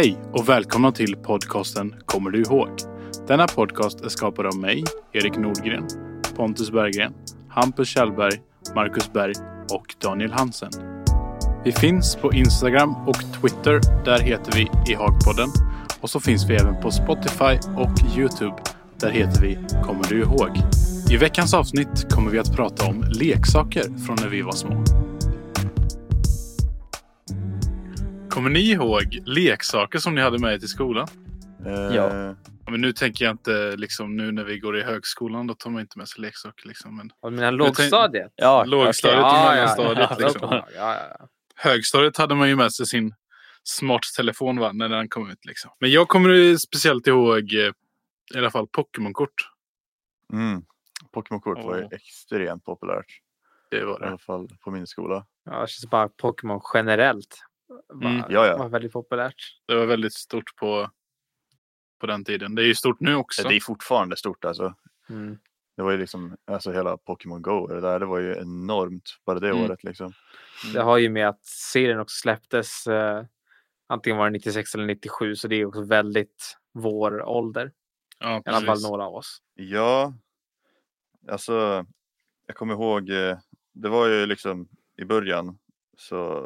Hej och välkomna till podcasten Kommer du ihåg? Denna podcast är skapad av mig, Erik Nordgren, Pontus Berggren, Hampus Kjellberg, Marcus Berg och Daniel Hansen. Vi finns på Instagram och Twitter. Där heter vi i Hagpodden. Och så finns vi även på Spotify och Youtube. Där heter vi Kommer du ihåg? I veckans avsnitt kommer vi att prata om leksaker från när vi var små. Kommer ni ihåg leksaker som ni hade med er till skolan? Eh, Ja. Ja, Men nu tänker jag inte liksom nu när vi går i högskolan, då tar man inte med sig leksaker. Liksom. Men Och mina lågstadiet? Ja, Lågstadiet okej. och Ja, ja, mellanstadiet. ja, liksom. ja, ja, ja. Högstadiet hade man ju med sig sin smarttelefon va, när den kom ut. Liksom. Men jag kommer ju speciellt ihåg eh, i alla fall Pokémon-kort. Mm. Pokémon-kort var ju extremt populärt. Det var I det. alla fall på min skola. Ja, det känns bara Pokémon generellt. Var, Mm. Ja, ja. var väldigt populärt. Det var väldigt stort på, på den tiden. Det är ju stort nu också. Det är fortfarande stort alltså. Mm. Det var ju liksom, alltså hela Pokémon Go, det där, det var ju enormt bara det Mm. året liksom. Det har ju med att serien också släpptes eh, antingen var det 96 eller 97 så det är också väldigt vår ålder. ja, I alla fall några av oss. Ja, alltså jag kommer ihåg, eh, det var ju liksom i början så,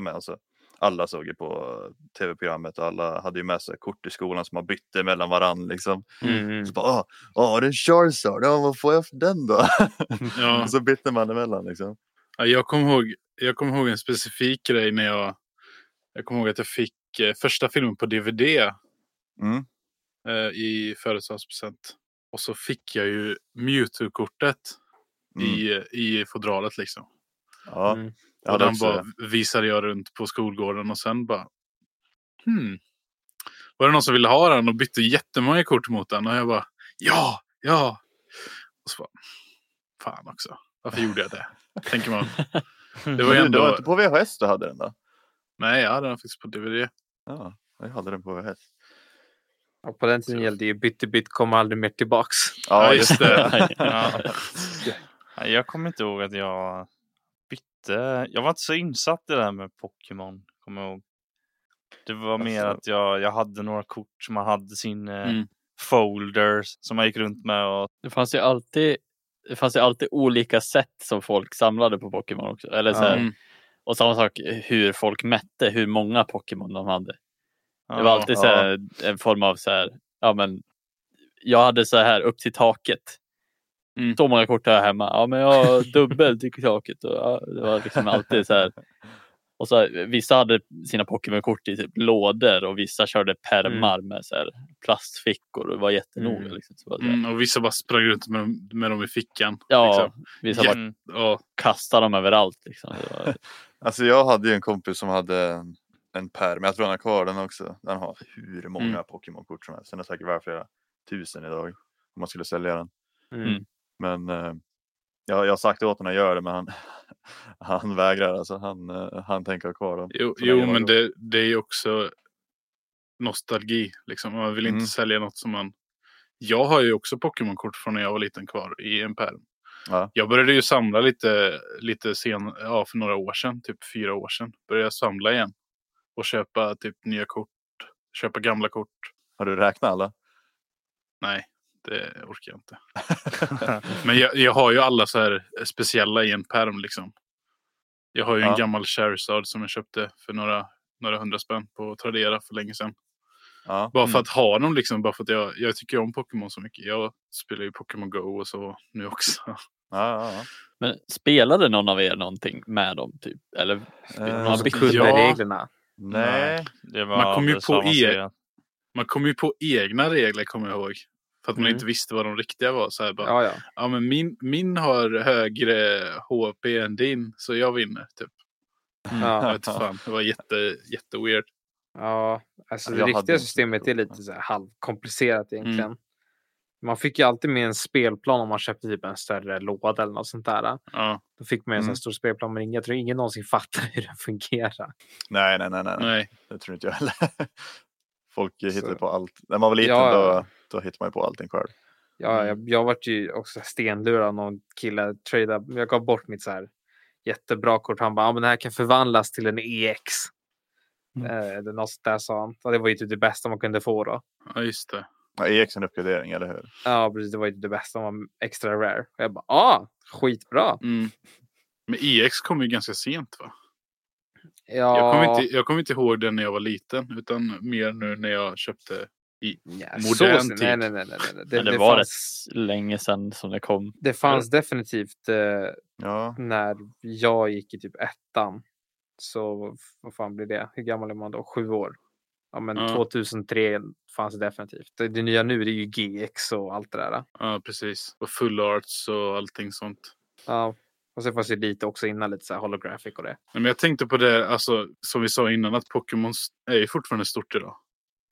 menar alltså, alla såg ju på tv-programmet och alla hade ju med sig kort i skolan som man bytte mellan varann liksom. Mm. Så bara, åh, åh det är Charizard, ja, vad får jag för den då? Ja. och så bytte man emellan liksom. Ja, jag kommer ihåg, jag kommer ihåg en specifik grej när jag... Jag kommer ihåg att jag fick eh, första filmen på DVD Mm. eh, i födelsedagspresent. Och så fick jag ju Mewtwo-kortet Mm. i, i fodralet liksom. Ja, Jag och den också bara visade jag runt på skolgården och sen bara... Hmm. Var det någon som ville ha den och bytte jättemånga kort mot den och jag bara ja, ja. Och så bara, fan också. Varför gjorde jag det? Tänker man. Det var Men du, var ändå... inte på VHS du hade den då? Nej, jag hade den faktiskt på DVD. Ja, jag hade den på VHS. Och på den tiden gällde ju bytte bytt kommer aldrig mer tillbaks. Ja, just det. Ja. Jag kommer inte ihåg att jag bytte. Jag var inte så insatt i det här med Pokémon. Kommer jag ihåg. Det var mer Alltså- att jag, jag hade några kort som man hade sin eh, Mm. folder som man gick runt med. Och, Det fanns ju alltid, det fanns ju alltid olika sätt som folk samlade på Pokémon också. Eller så här, Mm. Och samma sak hur folk mätte hur många Pokémon de hade. Det var Ja, alltid så här, en form av så här, ja men jag hade så här upp till taket. Mm. Så många kort har jag hemma. Ja men jag har dubbelt till taket. Och, ja, det var liksom alltid så här. Och så här, vissa hade sina Pokémon-kort i typ lådor och vissa körde pärmar med så här plastfickor och var jättenoga. Mm. Liksom. Så var det Mm, och vissa bara sprang runt med dem, med dem i fickan. ja, liksom. vissa bara Mm. Ja, kastade dem överallt. Liksom. Det var, Alltså jag hade ju en kompis som hade en, en pärm, jag tror han har kvar den också. Den har hur många Mm. Pokémon-kort som helst. Den är säkert värd flera tusen idag om man skulle sälja den. Mm. Men eh, jag, jag har sagt åt honom att göra det men han, han vägrar alltså. Han, eh, han tänker ha kvar dem. jo, jo men det, det är ju också nostalgi. Liksom. Man vill inte Mm. sälja något som man... Jag har ju också Pokémon-kort från när jag var liten kvar i en pärm. Ja. Jag började ju samla lite, lite sen, ja, för några år sedan, typ fyra år sedan. Började jag samla igen. Och köpa typ nya kort. Köpa gamla kort. Har du räknat alla? Nej, det orkar jag inte. Men jag, jag har ju alla så här speciella i en pärm liksom. Jag har ju en Ja. gammal Charizard som jag köpte för några, några hundra spänn på Tradera för länge sedan. Ja. Bara för Mm. att ha dem liksom. Bara för att jag, jag tycker om Pokémon så mycket. Jag spelar ju Pokémon Go och så nu också. Ja, ja, ja. men spelade någon av er någonting med dem? Typ? Eller Eh, man Så kunde- ja. reglerna. Nej. Det var Man kom ju på serie. Man kom ju på egna regler kommer jag ihåg. För att man Mm. inte visste vad de riktiga var. Så här bara, ja. Ja, ja. men min, min har högre HP än din så jag vinner. Typ. Jag ja. vet fan, det var jätte, jätte weird. Ja, alltså det Jag riktiga systemet är lite så här halvkomplicerat Mm. egentligen. Man fick ju alltid med en spelplan om man köpte typ en större låda eller något sånt där. Ja, Då fick man en sån Mm. stor spelplan men jag tror ingen någonsin fattar hur den fungerar. Nej, nej, nej, nej. nej. Det tror inte jag heller. Folk hittar Så- på allt. När man var liten Ja, då. Då hittar man ju på allting själv. Ja, Mm. jag, jag vart ju också stenlurad av någon kille. Trada, jag gav bort mitt så här jättebra kort. Han bara, ja, men det här kan förvandlas till en EX. Mm. Eh, något sånt där sa han. Och det var ju typ det bästa man kunde få då. Ja, just det. Ja, EX är en uppgradering, eller hur? Ja, precis. Det var ju det bästa om man var extra rare. Och jag bara, ah, skitbra. Mm. Men EX kom ju ganska sent va? Ja, Jag kommer inte, jag kommer inte ihåg det när jag var liten. Utan mer nu när jag köpte. Ja, modern så- tid. Nej, nej, nej. nej. Det, Men det, det, var fanns, rätt länge sedan som det kom. det fanns definitivt eh, Ja, när jag gick i typ ettan. Så vad fan blir det? Hur gammal är man då? Sju år. Ja, men Ja. 2003 fanns det definitivt. Det, det nya nu det är ju GX och allt det där. Ja, precis. Och full arts och allting sånt. Ja, och sen fanns det lite också innan lite så här holographic och det. Men jag tänkte på det, alltså, som vi sa innan, att Pokémon är ju fortfarande stort idag.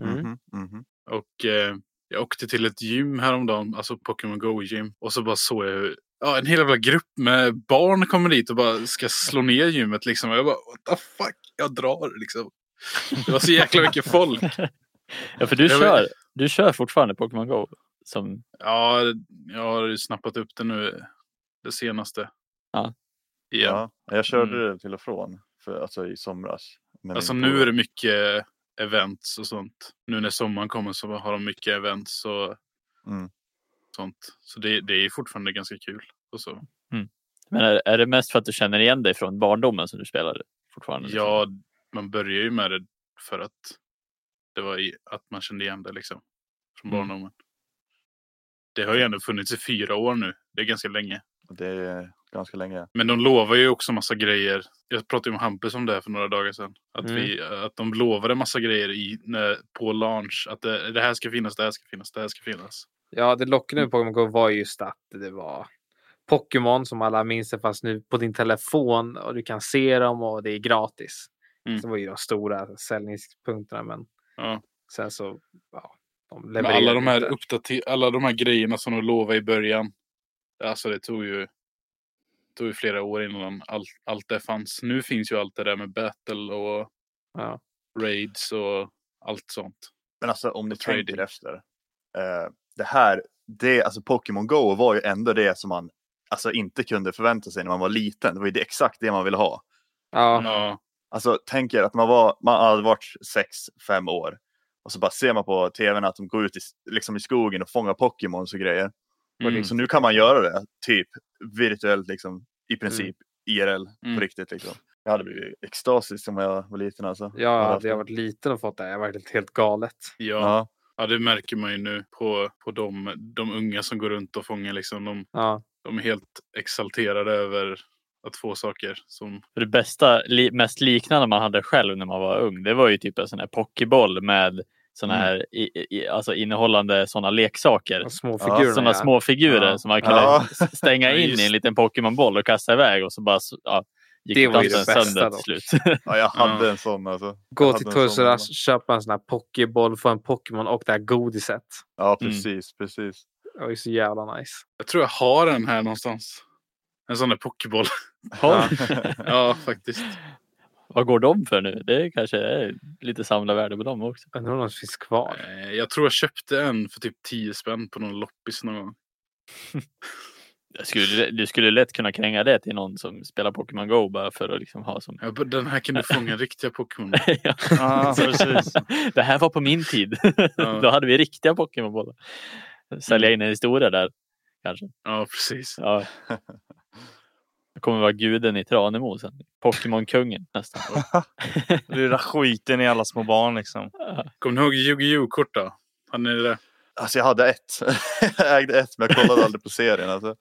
Mm. mhm, mhm. Och eh, jag åkte till ett gym häromdagen, alltså Pokémon Go gym. Och så bara såg jag hur ja, en hel jävla grupp med barn kommer dit och bara ska slå ner gymmet. Liksom. Och jag bara, what the fuck, jag drar liksom. Det var så jäkla mycket folk. Ja, för du Jag kör, vet- du kör fortfarande Pokémon Go. Som, Ja, jag har ju snappat upp det nu, det senaste. Ja. Igen. Ja, jag körde Mm. det till och från för, alltså, i somras. med Alltså nu är det mycket events och sånt. Nu när sommaren kommer så har de mycket events och Mm. sånt. Så det, det är fortfarande ganska kul. Och så. men är, är det mest för att du känner igen dig från barndomen som du spelade fortfarande? liksom? Ja, man börjar ju med det för att det var i, att man kände igen det liksom. Från Mm. barndomen. Det har ju ändå funnits i fyra år nu. Det är ganska länge. Det är ganska länge. Men de lovar ju också massa grejer. Jag pratade ju med Hampus om det här för några dagar sedan. Att, Mm. vi, att de lovade massa grejer i, när, på launch. Att det, det här ska finnas, det här ska finnas, det här ska finnas. Ja, det lockande med Pokémon Go var just att det var Pokémon som alla minns det fanns nu på din telefon och du kan se dem och det är gratis. Mm. Så det var ju de stora säljningspunkterna men Ja. sen så ja, de alla de här uppdater- alla de här grejerna som de lovade i början. Alltså det tog ju, tog ju flera år innan allt, allt det fanns. Nu finns ju allt det där med battle och Ja. raids och allt sånt. Men alltså om ni trading. tänker efter. Eh, det här, det, alltså Pokémon Go var ju ändå det som man alltså, inte kunde förvänta sig när man var liten. Det var ju det, exakt det man ville ha. Ja, Ja, Alltså tänk er att man, var, man hade varit 6-5 år. Och så bara ser man på tvn att de går ut i, liksom i skogen och fångar Pokémons och grejer. Mm. Så nu kan man göra det typ virtuellt liksom i princip IRL Mm. på riktigt liksom. Jag hade blivit extasisk om jag var liten alltså. ja hade jag det. varit liten och fått det, jag var helt, galet. ja. Ja. ja, det märker man ju nu på, på de, de unga som går runt och fångar. Liksom. De, Ja, de är helt exalterade över att få saker. Som, det bästa, li, mest liknande man hade själv när man var ung, det var ju typ en sån här pokéboll med såna Mm. här i, i, alltså innehållande såna leksaker. och små Ja, figurerna. Sådana ja. små figurer Ja. som man kunde Ja. stänga in i en liten Pokémonboll och kasta iväg och så bara gick Det var ju dansen det bästa till slut. ja, jag hade Ja. en sån alltså. Gå till Toys sån R. Us, köpa en sån här Pokéboll, få en Pokémon och det här godiset. Ja, Mm. precis, precis. Det var ju så jävla nice. jag tror jag har en här någonstans. En sån där pokéboll. Ja. ja, faktiskt. Vad går de för nu? Det kanske är lite samlarvärde på dem också. Undrar om de finns kvar. Eh, Jag tror jag köpte en för typ 10 spänn på någon loppis någon gång. Jag skulle, du skulle lätt kunna kränga det till någon som spelar Pokémon Go bara för att liksom ha som... Ja, Den här kan du fånga riktiga Pokémon. Ja. Precis. det här var på min tid. Ja. Då hade vi riktiga Pokémonbollar. Sälja in en historia där kanske. Ja, precis. Ja. Jag kommer vara guden i Tranemo sen. Pokémon-kungen nästan. Lura skiten i alla små barn liksom. Kommer ni ihåg Yu-Gi-Oh kort då? Hade ni det? Alltså jag hade ett. jag ägde ett men jag kollade aldrig på serien. Alltså.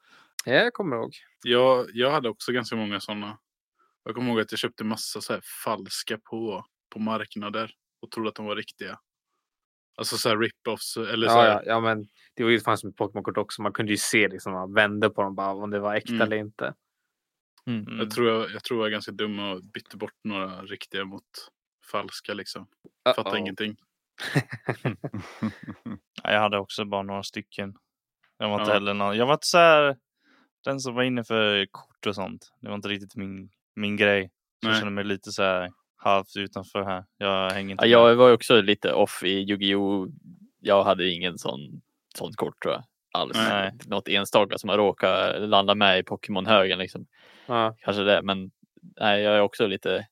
Ja, jag kommer ihåg. Jag, jag hade också ganska många sådana. Jag kommer ihåg att jag köpte massa så här falska på, på marknader och trodde att de var riktiga. Alltså så här rip-offs eller så Ja, här, ja, ja, men det var ju fanns med Pokémon-kort också. Man kunde ju se liksom, man vände på dem bara om det var äkta Mm. eller inte. Mm. Jag, tror jag, jag tror jag är ganska dum och bytte bort några riktiga mot falska liksom. Fattar Uh-oh. ingenting. Ja, Jag hade också bara några stycken. Jag var inte Ja. heller någon. Jag var inte så här, den som var inne för kort och sånt. Det var inte riktigt min, min grej. Så jag kände mig lite så här halvt utanför här. Jag hänger inte Ja, jag var också lite off i Yu-Gi-Oh! Jag hade ingen sån, sånt kort tror jag. Alls. Nej. Något enstaka som har råkat landa med i Pokémon-högen. Liksom. Ja. Kanske det, men nej, jag är också lite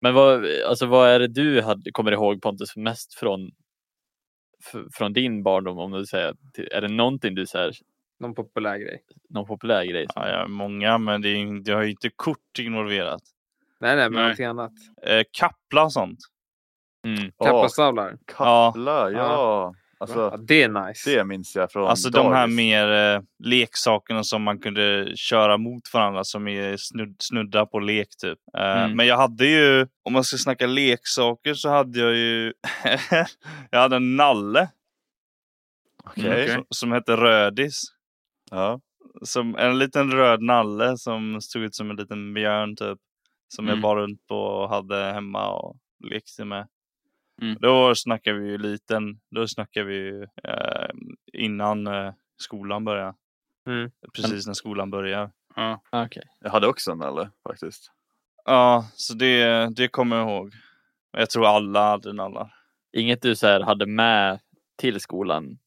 Men vad, alltså, vad är det du hade, kommer ihåg Pontus mest från, från din barndom? Om du säger, är det någonting du säger, Någon populär grej. någon populär grej? Som, Ja, har många, men det, är, det har ju inte kort involverat. Nej, nej, men Nej. någonting annat. Eh, kappla och sånt. Mm. Kappastavlar. Kappla, ja. Ja, Alltså, det är nice. det minns jag från Alltså de här dagis. mer eh, leksakerna som man kunde köra mot varandra som är snudd, snudda på lek typ. Eh, Mm. Men jag hade ju, om man ska snacka leksaker så hade jag ju, jag hade en nalle Okej. Okej. som, som hette Rödis. Ja. Som en liten röd nalle som stod ut som en liten björn typ. Som jag Mm. bar runt på och hade hemma och lekte med. Mm. Då snackar vi ju liten, då snackar vi ju eh, innan eh, skolan börjar. Mm. Precis när skolan börjar. Ja. Okej. Jag hade också en nalle faktiskt. Ja, så det, det kommer jag ihåg. Jag tror alla hade nallar. Inget du så här, hade med till skolan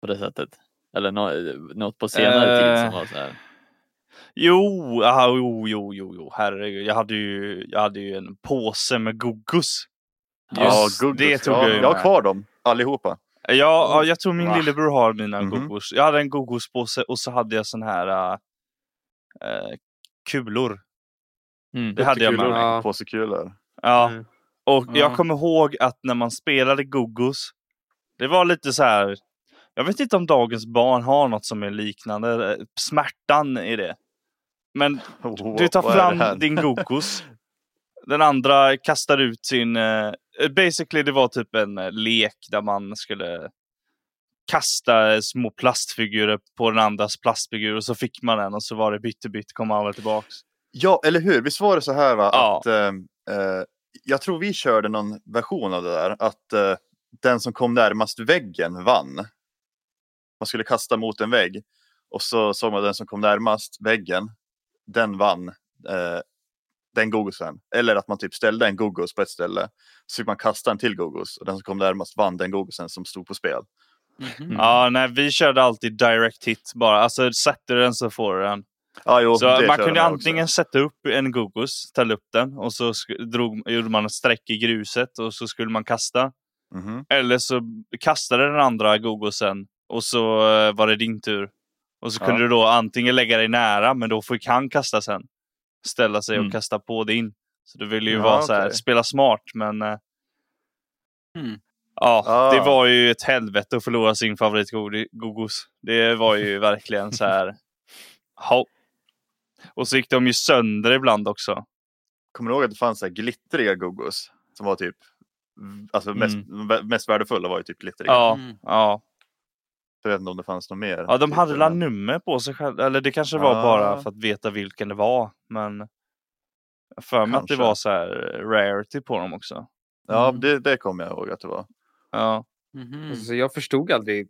på det sättet? Eller nå, något på senare tid som Eh. var så här? Jo, aha, jo, jo, jo, jo, herregud. Jag hade ju, jag hade ju en påse med gogos. Ja, Just Guggus. det tog ja, jag ju Jag har kvar dem allihopa. Ja, ja, jag tror min Va? lillebror har mina Mhm. gogos. Jag hade en gogospåse och så hade jag sån här äh, kulor. Mm. Det hade jag med mig. Ja. Påsekulor. Ja, Mm. och Ja. jag kommer ihåg att när man spelade gogos, det var lite så här. Jag vet inte om dagens barn har något som är liknande. eh, Smärtan i det. Men Oh, du tar fram din gogos. Den andra kastar ut sin... eh, basically det var typ en eh, lek där man skulle kasta små plastfigurer på den andras plastfigur och så fick man den och så var det bytte bytt kom alla tillbaks. Ja, eller hur? Visst var det så här va? Ja. att eh, eh, Jag tror vi körde någon version av det där. Att eh, den som kom närmast väggen vann. Man skulle kasta mot en vägg. Och så såg man den som kom närmast väggen. Den vann. Eh, den gogosen. Eller att man typ ställde en gogos på ett ställe. Så fick man kasta en till gogos. Och den som kom närmast vann den gogosen som stod på spel. Mhm. Ja, nej, vi körde alltid direct hit bara. Alltså sätter du den så får du den. Ja, jo, Så man kunde också. antingen sätta upp en gogos, ställa upp den och så drog, gjorde man ett streck i gruset och så skulle man kasta. Mhm. Eller så kastade den andra gogosen och så eh, var det din tur. Och så Ja. kunde du då antingen lägga dig nära, men då fick han kasta sen. Ställa sig Mm. och kasta på din. Så du ville ju Ja, vara så här, spela smart, men eh, Mm. ja, Ah. det var ju ett helvete att förlora sin favoritgogos. Det var ju verkligen så här. Ja. Och så gick de ju sönder ibland också. Kommer du ihåg att det fanns så här glittriga gogos? Som var typ Alltså mest, vä- mest värdefulla var ju typ glittriga. Ja, Mm. ja. Jag vet inte om det fanns något mer. Ja, de typ, hade men- nummer på sig själva. Eller det kanske var Ah. bara för att veta vilken det var. Men för mig att det var så här rarity på dem också. Ja, Mm. det, det kommer jag ihåg att det var. Ja, Mhm. Så jag förstod aldrig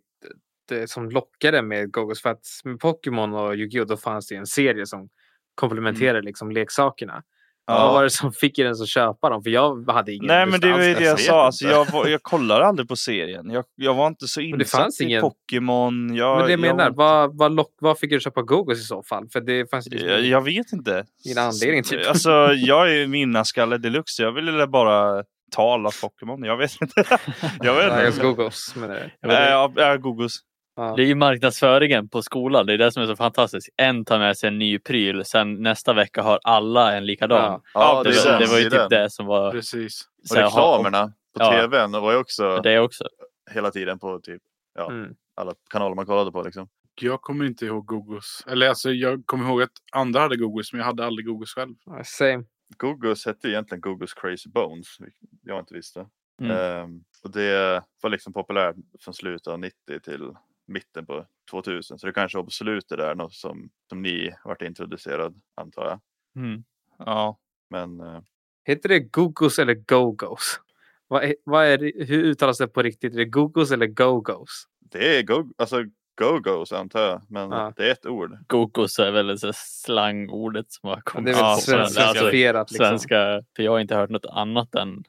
det som lockade med Gogos. För att med Pokémon och Yu-Gi-Oh! då fanns det en serie som komplementerade liksom leksakerna. Vad ja. var det som fick er ens att köpa dem? För jag hade ingen Nej, men det var ju det jag sa. Alltså, inte. jag, var, jag kollade aldrig på serien. Jag, jag var inte så det insatt fanns i ingen- Pokémon. Jag, Men det jag menar, jag, vad, vad, lock, vad fick er att köpa Gogos i så fall? För det fanns liksom jag, jag vet inte. ingen anledning typ. Alltså, jag är vinnarskalle deluxe. Jag ville bara ta alla Pokémon. Jag vet inte. jag vet Nej, inte. Gogos menar jag. Ja, Äh, Gogos. Ja. det är ju marknadsföringen på skolan. Det är det som är så fantastiskt. En tar med sig en ny pryl. Sen nästa vecka har alla en likadan. Ja. Ja, det, det, det var ju det. typ det som var... Precis. så Och reklamerna på Ja. tvn var ju också Det också. hela tiden på typ ja, Mm. alla kanaler man kollade på. Liksom. Jag kommer inte ihåg Gogos. Eller alltså, jag kommer ihåg att andra hade Gogos, men jag hade aldrig Gogos själv. Same. Gogos hette egentligen Gogos Crazy Bones, vilket jag inte visste. Mm. Ehm, och det var liksom populärt från slutet av 90 till mitten på 2000. Så det kanske på slutet där något som, som ni vart introducerad antar jag. Mm. Ja. Men eh, Heter det Gogos eller Gogos? Vad är, vad är det, hur uttalas det på riktigt? Är det Gogos eller Gogos? det är go, alltså Go-Go's antar jag. Men Ja. det är ett ord. Gokos är väl så slangordet som har kommit det är väl Ja, sven- Alltså, svenskifierat. Liksom. svenska. För jag har inte hört något annat än,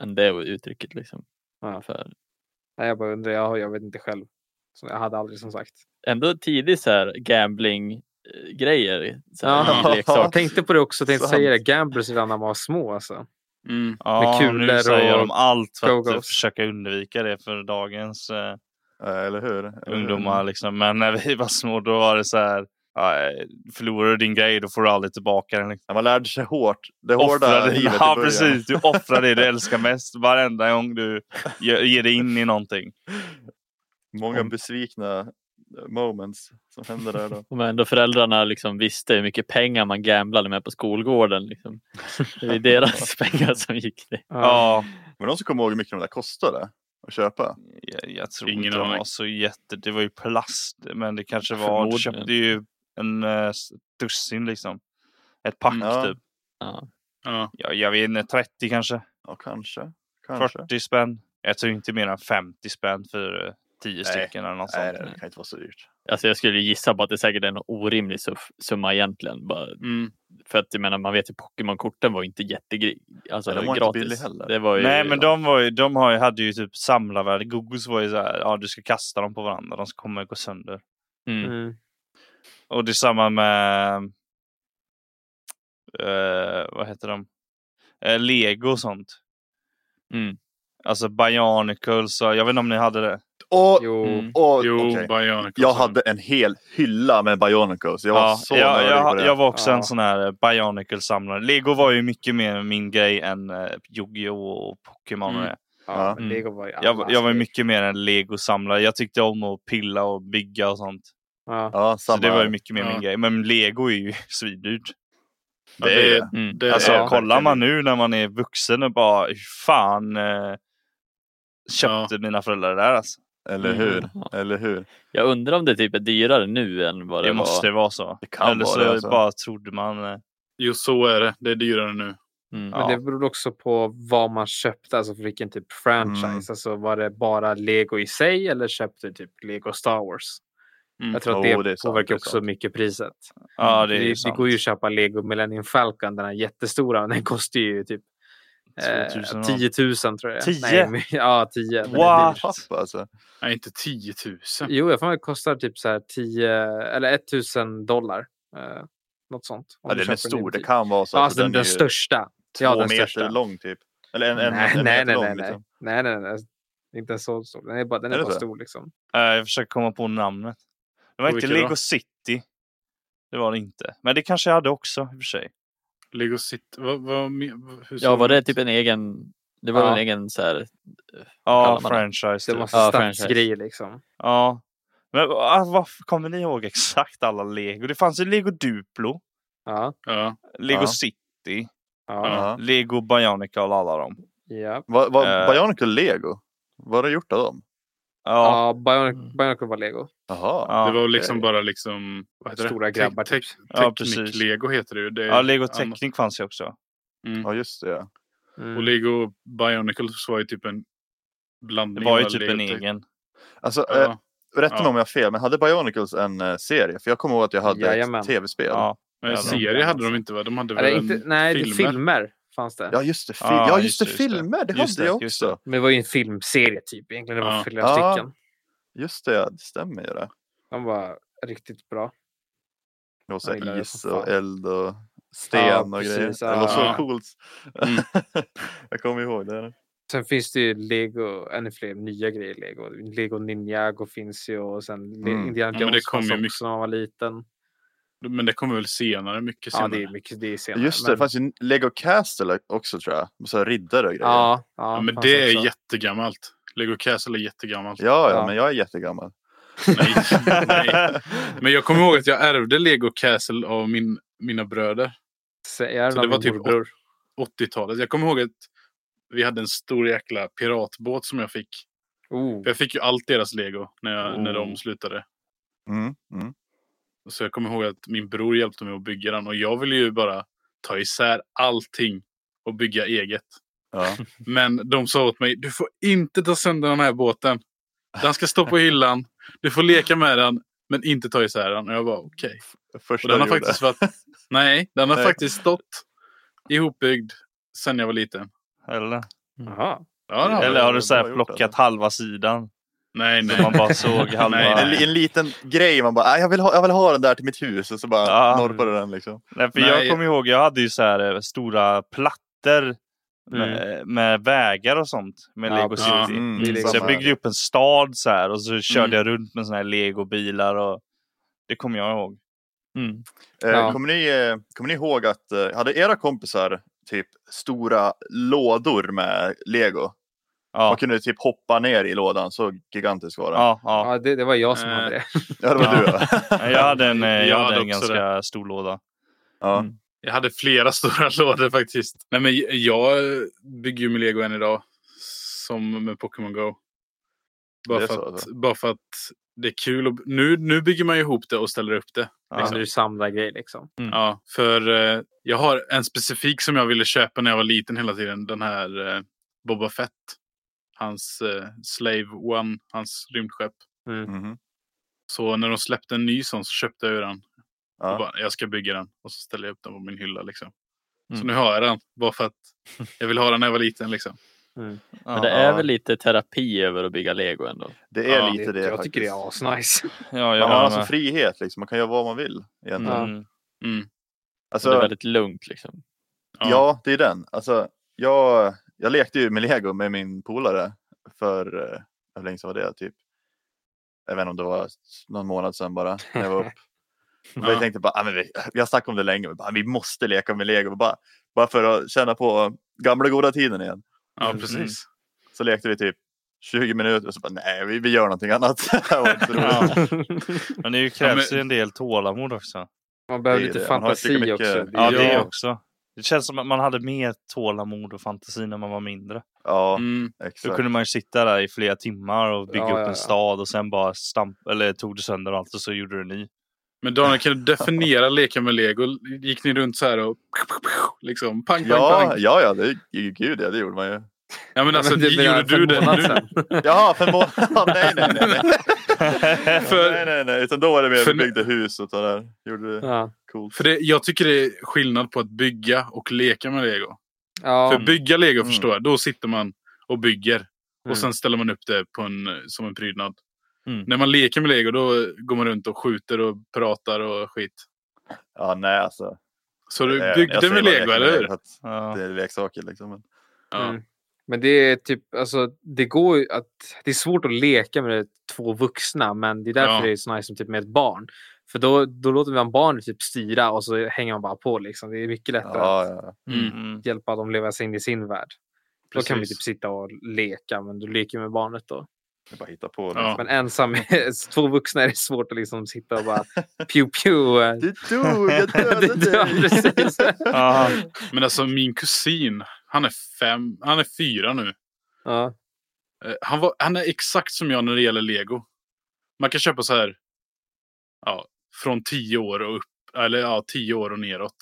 än det uttrycket. Liksom. Ja. För Nej, jag bara undrar, jag, jag vet inte själv. Så jag hade aldrig som sagt. ändå tidig så här gambling grejer. Så Ja. här. Jag tänkte på det också, tänkte säga det. Gamblers redan när man var små alltså. Mm. Ja, kulor nu säger och de allt för att go-go's. eh, försöka undvika det för dagens eh, Ja, Eller hur? Eller hur? ungdomar. Liksom. Men när vi var små då var det så här. Ja, eh, förlorar du din grej då får du aldrig tillbaka den. Liksom. Ja, man lärde sig hårt. Det hårda Offra livet ja, precis. Du offrar det du älskar mest varenda gång du ge- ger dig in i någonting. Många Om- besvikna moments som hände där då. Men ändå föräldrarna liksom visste hur mycket pengar man gamblade med på skolgården. Liksom. Det är deras pengar som gick det. Ja, Men någon som kommer ihåg hur mycket de där kostade att köpa? jag, jag tror Ingen inte de var så jätte... Det var ju plast, men det kanske var... Du köpte ju en uh, dussin liksom. Ett pack Ja. typ. Ja. Ja. Ja, jag vet inte, 30 kanske. Ja, kanske. kanske. 40 spänn. Jag tror inte mer än 50 spänn för 10 stycken eller något Nej, sånt. det kan inte vara så dyrt. Alltså jag skulle gissa på att det säkert är en orimlig summa egentligen. Bara Mm. för att jag menar, man vet ju Pokémon-korten var inte jättegri- alltså, Nej, de var inte gratis. billiga heller. Det var ju, Nej, men de, var ju, de har ju, hade ju typ samlarvärde. Gogos var ju så här, ja du ska kasta dem på varandra, de kommer gå sönder. Mm. Mm. Och det är samma med, eh, vad heter de? Eh, Lego och sånt. Mm. Alltså Bionicles, jag vet inte om ni hade det? Och, Jo. Mm. och, Jo. Bionicles. Jag hade en hel hylla med Bionicles. Jag var ja, så jag, på jag, det. jag var också Ja. en sån här eh, Bionicle-samlare. Lego var ju mycket mer min grej än uh, Yu-Gi-Oh! och Pokémon. Mm. Ja, Ja. men Lego var ju Jag, jag var mycket mer en Lego-samlare. Jag tyckte om att pilla och bygga och sånt. Ja. Ja. Så det var ju mycket mer Ja. min grej. Men Lego är ju svindyrt. Ja, Det det, är Mm. det, Alltså är, Ja, kollar man nu när man är vuxen och bara hur fan eh, köpte mina föräldrar det där alltså. Eller Mm. hur? Ja. Eller hur? Jag undrar om det typ är dyrare nu än vad det, Det måste var. vara så. Det kan Eller vara så det, alltså. bara trodde man. Eh, jo, så är det. Det är dyrare nu. Mm. Ja. Men det beror också på vad man köpte, alltså för vilken typ franchise. Mm. Alltså var det bara Lego i sig eller köpte du typ Lego Star Wars? Mm. Jag tror att det, det är sant, påverkar det är också sant. mycket priset. ja det det, det sant. går ju att köpa Lego Millennium Falcon, den här jättestora. Den kostar ju typ eh, 2000 10 000 tror jag. 10? Nej, men, ja, 10. men det- What? Alltså. Nej, inte 10 000. Jo, jag får det kostar typ så här 10 eller 1000 dollar. Eh, något sånt. Ja, den är stor. Det kan vara så. Ja, alltså den, den största. Två Ja, den meter största. lång typ. Eller en, en, nej, en nej, meter nej, lång nej, nej. liksom. nej, nej, nej. Inte så stor. Den är bara, den är Är bara så? stor liksom. Eh, jag försöker komma på namnet. Det var inte vilka då? Lego City. Det var det inte. Men det kanske jag hade också i och för sig. Lego City. Vad, vad, hur Ja, var det typ en egen... Det var Ja. en egen så här... Ja, man det? franchise. Det typ. måste Ja, stadsgrejer liksom. Ja. Men ah, varför kommer ni ihåg exakt alla Lego? Det fanns ju Lego Duplo, Ja, Ja. Lego Ja. City, ja, Ja. Lego Bionica och alla dem. ja. Vad var Eh. Bionicle Lego? Vad har du gjort av dem? Ja, ja Bionic, Bionicle var Lego. Jaha. ja. Det var liksom bara liksom... Vad heter Stora det? grabbar, Te- typ. te- Ja, Teknik precis. Lego heter det ju. Det är ja Lego. Technic fanns ju också. Mm. Ja, just det. ja. Mm. Och Lego Bionicles var ju typ en blandning. Det var ju typ Lego en egen. Alltså, eh, Ja. rätta mig Ja. om jag har fel, men hade Bionicles en eh, serie? För jag kommer ihåg att jag hade Jajamän. ett tv-spel. Ja. Men serie hade de inte va? De hade väl Eller en inte, nej, filmer? filmer. Fanns det. Ja, just det. Fil- Ja, ja, just just det. Filmer, det Just hade det, jag också. Men det var ju en filmserie typ. Egentligen det var Ja. flera Ja. stycken. Just det, ja, det stämmer ju det. De var riktigt bra. Det var så här is och eld och sten Ja, och precis, grejer. ja. Det var så Ja. coolt. Mm. jag kommer ihåg det. Sen finns det ju Lego, ännu fler nya grejer i Lego. Lego Ninjago finns ju och sen Mm. Indiana Ja, men det Jones kom ju också mycket- när man var liten. Men det kommer väl senare, mycket Ja, senare. det är mycket det är senare. Just det, det fanns ju Lego Castle också tror jag. Med så här riddare och grejer. Ja, ja, Ja, men det är också. jättegammalt. Lego Castle är jättegammalt. ja, ja, Ja. men jag är jättegammal. Nej, nej. Men jag kommer ihåg att jag ärvde Lego Castle av min, mina bröder. Så jag Så det var typ morbror. 80-talet. Jag kommer ihåg att vi hade en stor jäkla piratbåt som jag fick. Oh. Jag fick ju allt deras Lego när, jag, när Oh. de slutade. Mm, mm. Så jag kommer ihåg att min bror hjälpte mig att bygga den. Och jag ville ju bara ta isär allting och bygga eget. Ja. Men de sa åt mig, du får inte ta sönder den här båten. Den ska stå på hyllan. Du får leka med den, men inte ta isär den. Och jag bara okej. Första Och den har faktiskt varit... Nej, den har Nej. faktiskt stått ihopbyggd sen jag var liten. Eller, Jaha. Ja, den har eller har du så här plockat alltså. halva sidan? Nej, nej. Så man bara såg halva. Nej, En, li- en liten grej man bara, "Ah, jag vill, ha, jag vill ha den där till mitt hus och så bara Ja. norpade den liksom. Nej, för Nej. jag kommer ihåg, jag hade ju så här eh, stora plattor med, med vägar och sånt med Ja, Lego. City. Mm, Det är Så jag byggde upp en stad så här och så körde Mm. jag runt med såna här legobilar och det kommer jag ihåg. Mm. Eh, Ja. kommer, ni, eh, kommer ni ihåg att, eh, hade era kompisar typ stora lådor med lego? Ja, Man kunde typ hoppa ner i lådan, så gigantisk var den. ja, ja. Ja, det, det var jag som Eh. hade det. Ja, det var Ja. du ja. Jag hade en, eh, Jag jag hade en ganska stor låda. ja. Mm. Jag hade flera stora lådor faktiskt. Nej, men jag bygger ju med lego än idag. Som med Pokémon Go. Bara Det för, så, att, alltså? bara för att det är kul. Och, nu, nu bygger man ju ihop det och ställer upp det. Ja. Liksom, du samlar grejer liksom. Ja, för eh, jag har en specifik som jag ville köpa när jag var liten hela tiden. Den här eh, Boba Fett. Hans eh, Slave One, hans rymdskepp. Mhm. Så när de släppte en ny sån så köpte jag den. Och ja. bara, jag ska bygga den. Och så ställer jag upp den på min hylla liksom. Så Mm. nu har jag den. Bara för att jag vill ha den när jag var liten liksom. Men det är väl lite terapi över att bygga lego ändå. Det är Ja, lite det, jag faktiskt. tycker det är asnice. Ja, Man har alltså med. frihet, liksom. man kan göra vad man vill. Egentligen. Ja. Mm. Mm. Alltså, det är väldigt lugnt liksom. Ja, det är den. Alltså, jag, jag lekte ju med lego med min polare för, eh, hur länge sedan var det? Typ, jag vet inte om det var någon månad sedan bara. När jag var upp. Och Ja. Jag tänkte bara, ah, men vi, vi har snackat om det länge, men bara, vi måste leka med lego. Bara, bara för att känna på gamla goda tiden igen. Ja, Mm. precis. Så lekte vi typ 20 minuter och så bara, nej, vi, vi gör någonting annat. Ja. Men det krävs men- ju en del tålamod också. Man behöver lite det. Fantasi också. Det Ja, det Ja. också. Det känns som att man hade mer tålamod och fantasi när man var mindre. Ja, Mm. Då exakt. kunde man ju sitta där i flera timmar och bygga Ja, upp ja, en ja. stad och sen bara stamp eller tog det sönder allt och så gjorde du en ny. Men Daniel, kan du definiera leka med lego? Gick ni runt så här och liksom pang, pang, Ja, pang? ja, ja, det, gud, ja, det gjorde man ju. Ja, men alltså, Men det gjorde du det nu? Jaha, för en månad? Ja, nej, nej, nej. nej. För- nej, nej, nej. Utan då var det mer för- vi byggde hus och sådär. Gjorde det Ja. Coolt. För det, jag tycker det är skillnad på att bygga och leka med lego. Ja. För bygga lego Mm. förstår jag, då sitter man och bygger. Mm. Och sen ställer man upp det på en, som en prydnad. Mm. När man leker med lego då går man runt och skjuter och pratar och skit. Ja, nej alltså. Så du Eh, jag byggde med lego, eller med hur? Ja. Det är leksaker liksom. Men... Ja. Mm. Men det är typ, alltså det går att, det är svårt att leka med två vuxna men det är därför Ja. det är så nice som typ med ett barn. För då, då låter man barnet typ styra och så hänger man bara på liksom. Det är mycket lättare Ja, att ja. Mm. Hjälpa dem leva sig in i sin värld. Då kan vi Precis. typ sitta och leka men du leker med barnet då. Är bara hitta på. Ja. Liksom. Men ensam med två vuxna är det svårt att liksom sitta och bara pew pew. Du dog, jag Det- dödade ja, dig. precis. Ja. Men alltså min kusin, han är fem, han är fyra nu. Ja. Eh, Han, var, han är exakt som jag när det gäller lego. Man kan köpa så här. Ja, från tio år och upp. Eller ja, tio år och neråt.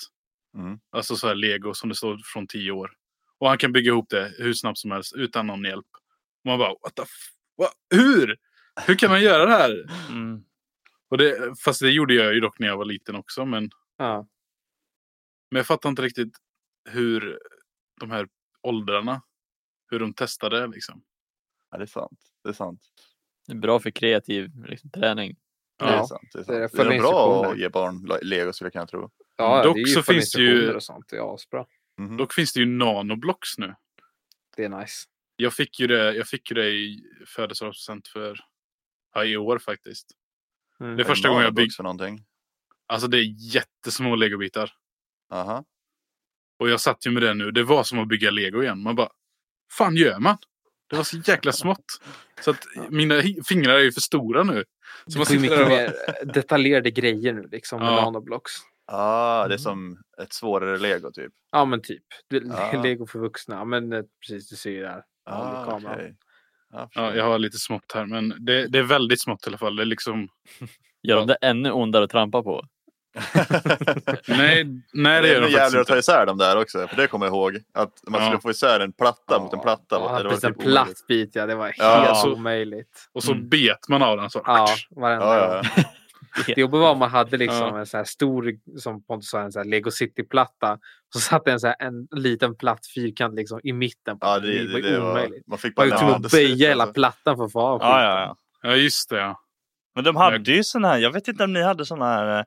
Mm. Alltså så här lego som det står från tio år. Och han kan bygga ihop det hur snabbt som helst utan någon hjälp. Och man bara, what the va? Hur? Hur kan man göra det här? Mm. Och det, fast det gjorde jag ju dock när jag var liten också. Men, Ja. men jag fattar inte riktigt hur de här åldrarna, hur de testade liksom. Ja, det är sant. Det är sant. Det är bra för kreativ liksom, träning. Det är Ja, sant. Det är, det är sant. Det är bra att ge barn le- lego skulle jag kunna tro. Ja, Dock det är ju så finns det ju- och sånt. Det är asbra. Mhm. Dock finns det ju nanoblocks nu. Det är nice. Jag fick ju det, jag fick ju det i födelsedagspresent för ja, i år faktiskt. Mm. Det är första gången jag byggt. för någonting. Alltså det är jättesmå legobitar. Aha. Och jag satt ju med det nu. Det var som att bygga lego igen. Man bara, fan gör man? Det var så jäkla smått. Så att mina fingrar är ju för stora nu. Så Du man får ju sitter där mycket och mer detaljerade grejer nu liksom med Ja. nanoblocks. Ah, Mm. det är som ett svårare lego typ. Ja men typ. Det- Ah. Lego för vuxna. Men eh, precis, du ser ju där. Ah, okej. Ja, jag har lite smått här. Men det, det är väldigt smått i alla fall. Det är liksom, Gör de det ännu ondare att trampa på? nej, nej det gör är de faktiskt att ta isär dem där också. För det kommer jag ihåg. Att man skulle Ja. få isär en platta mot en platta. Ja, det var precis, en typ platt bit ja. Det var Ja, helt så- omöjligt. Och så Mm. bet man av den så. Ja, varenda Ja, gång. ja, Det jobbiga var om man hade liksom Ja. en så här stor, som Pontus sa, en så här Lego City-platta. Så satt det en, så här, en liten platt fyrkant liksom i mitten. På Ja, det, det, det, var, omöjligt. man fick Man bara ju tvungen att böja hela alltså. plattan för att få av Ja, ja, ja. Ja, just det. Ja. Men de hade ju sån här, jag vet inte om ni hade sån här.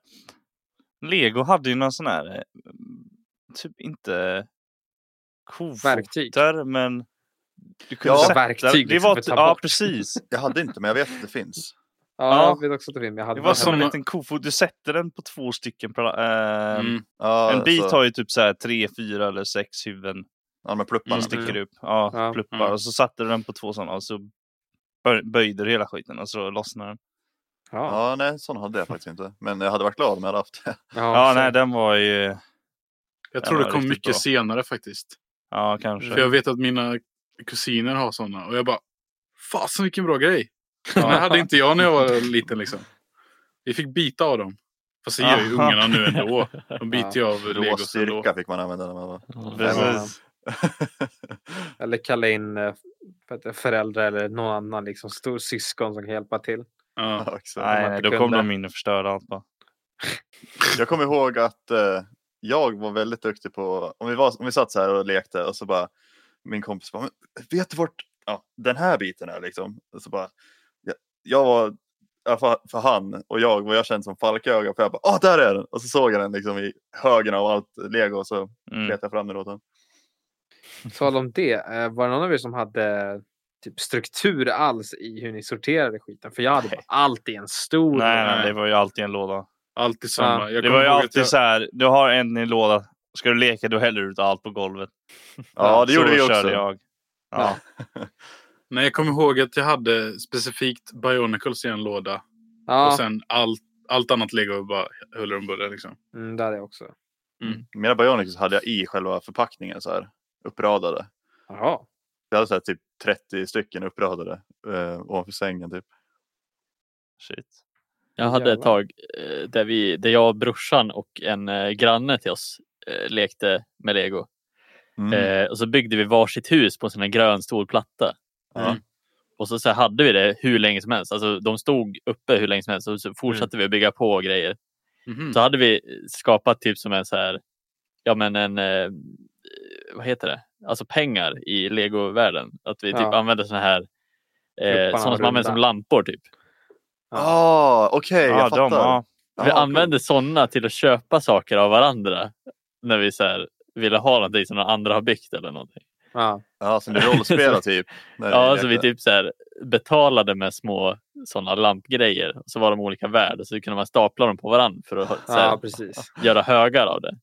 Lego hade ju någon sån här, eh, typ inte Verktyg. kofotar men du kunde Ja, sätta, verktyg det liksom var, ta ja precis. Jag hade inte, men jag vet att det finns. Ja, Ja. jag vet också att det finns. Jag hade Det var som en liten kofot, du sätter den på två stycken. eh, Mm. Ja, En bit så, har ju typ så här tre, fyra eller sex huvuden Ja, med plupparna. Mm, sticker Mm. upp. Ja, Ja. pluppar. Mm. Och så satte du den på två sådana och så böj- böjde du hela skiten och så lossnade den. Ja, Ja, nej, sån hade jag faktiskt inte. Men jag hade varit glad om jag hade haft det. Ja, så- nej den var ju, Jag tror Ja, det kom mycket bra. senare faktiskt. ja kanske. För jag vet att mina kusiner har sådana. Och jag bara, fasen vilken bra grej. Det hade inte jag när jag var liten liksom. Vi fick bita av dem. Fast det gör ju ungarna nu ändå. De biter ju av Rå legos ändå. styrka fick man använda när man var... Precis. Eller kalla in eh, föräldrar eller någon annan liksom, stor syskon som kan hjälpa till. Ja. Nej, nej, då kom de in och förstörde allt bara. Jag kommer ihåg att eh, jag var väldigt duktig på, om vi, var, om vi satt så här och lekte och så bara min kompis bara, "Men vet du vart ja, den här biten är liksom? Och så bara, jag, jag var, för, för han och jag var jag känd som falköga för jag bara, ah där är den! Och så såg jag den liksom i högen av allt lego och så Mm. letade jag fram den åt den. Tal om det, eh, var det någon av er som hade typ struktur alls i hur ni sorterade skiten? För jag hade bara allt i en stor. Nej, nej, det var ju alltid en låda. Alltid samma. Ja, Jag Det var ju alltid jag, så här, du har en i en låda, ska du leka då häller du ut allt på golvet. Ja, det gjorde vi också. körde jag. Ja. Nej, jag kommer ihåg att jag hade specifikt Bionicles i en låda. Ja, Och sen allt, allt annat lego bara huller om buller liksom. mm, det hade jag också. Mina Bionics hade jag i själva förpackningen så här uppradade. Jaha. Jag hade så här, typ 30 stycken uppradade eh, ovanför sängen typ. Shit. Jag hade ett Jävlar. tag eh, där, vi, där jag, brorsan och en eh, granne till oss eh, lekte med lego. Mm. Eh, och så byggde vi varsitt hus på en sån här grön stor platta. Ja. Och så, så här hade vi det hur länge som helst. Alltså, de stod uppe hur länge som helst och så fortsatte vi att bygga på grejer. Mhm. Så hade vi skapat typ som en så här, ja men en, eh, vad heter det? Alltså pengar i legovärlden. Att vi typ Ja. använde såna här, eh, sådana som används som lampor typ. Ah, okej, Ja, jag fattar. de, ja. Vi Jaha, använde sådana till att köpa saker av varandra. När vi så här, ville ha någonting som någon andra har byggt eller någonting. Ja. Ja, som du rollspelar typ. Ja, så vi typ så här, betalade med små sådana lampgrejer. Så var de olika värde. Så kunde man stapla dem på varandra för att här, ja, göra högar av det.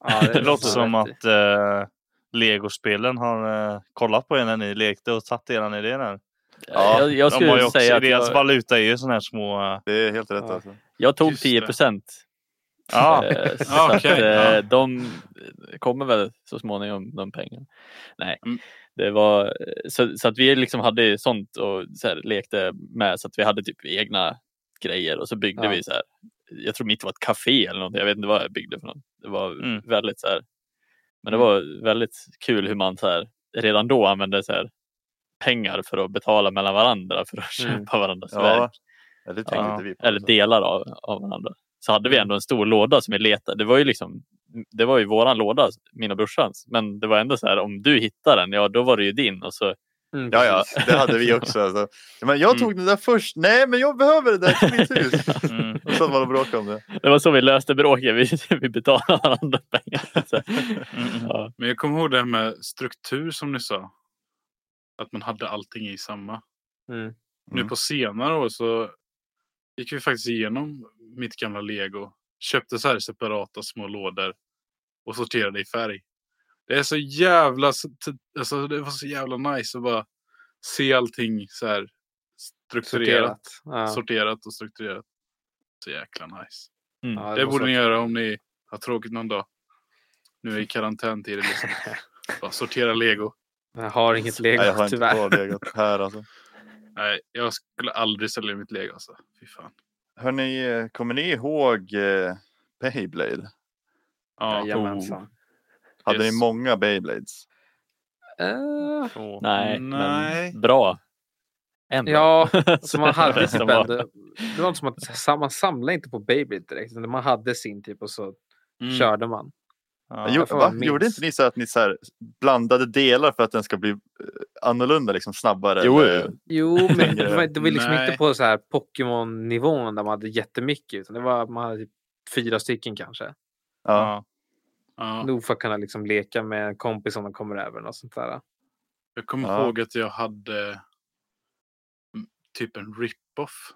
Ja, Det låter som att eh, legospelen har eh, kollat på er när ni lekte och tagit eran idé där. Ja, jag, jag De har ju skulle också, säga att deras jag, valuta är ju sådana här små... eh, Det är helt rätt Ja. alltså. jag tog Just 10 det. procent. Ja, Eh, så Ja, att, eh, ja. de kommer väl så småningom de pengarna. Nej, Mm. det var så, så att vi liksom hade sånt och så här, lekte med så att vi hade typ egna grejer och så byggde Ja. vi så här. Jag tror mitt var ett café eller något. Jag vet inte vad jag byggde för något. Det var Mm. väldigt så här. Men det var väldigt kul hur man så här, redan då använde så här, pengar för att betala mellan varandra för att Mm. köpa varandras Ja, verk. ja, det tänkte Ja, vi på. Eller delar av, av varandra. Så hade vi ändå en stor låda som vi letade. Det var ju liksom det var ju våran låda, min och brorsans. Men det var ändå så här om du hittar den, ja då var det ju din. Och så, Mm, Ja, ja, det hade vi också. Alltså. Men jag tog Mm. den där först. Nej, men jag behöver det där till mitt hus. mm. Och så var det bråk om det. det var så vi löste bråket. Vi, vi betalade varandra pengar. Så, Mm. ja. Men jag kommer ihåg det här med struktur som ni sa. Att man hade allting i samma. Mm. Nu Mm. på senare år så gick vi faktiskt igenom mitt gamla lego. Köpte så här separata små lådor. Och sorterade i färg. Det är så jävla, alltså det var så jävla nice att bara se allting så här strukturerat. Sorterat. Ja. Sorterat och strukturerat. Så jäkla nice. Mm. Ja, Det var borde ni göra om ni har tråkigt någon dag. Nu i karantäntider liksom. Bara sortera lego. Jag har inget lego Nej, jag har inte tyvärr. kvar legat här alltså. Nej, jag skulle aldrig sälja mitt lego alltså. Fy fan. Hörni, eh, kommer ni ihåg eh, Beyblade? Ja, Jajamensan. Hade Yes. ni många Beyblades? Eh, Så. Nej, Nej. men bra. En Ja, så man hade typ var- ändå, det var inte som att man samlade inte på Beyblade direkt. utan Man hade sin typ och så Mm. körde man. Ja. Jo, va? Gjorde inte ni så att ni så här blandade delar för att den ska bli eh, annorlunda, liksom snabbare? Jo, eller? jo. Men det var, det var liksom inte på så här Pokémon-nivån där man hade jättemycket. Utan det var, man hade typ fyra stycken kanske. Ja. Ja. Nog för att kunna liksom leka med en kompis som de kommer över. Och sånt där. Jag kommer Ja. ihåg att jag hade mm, typ en rip-off.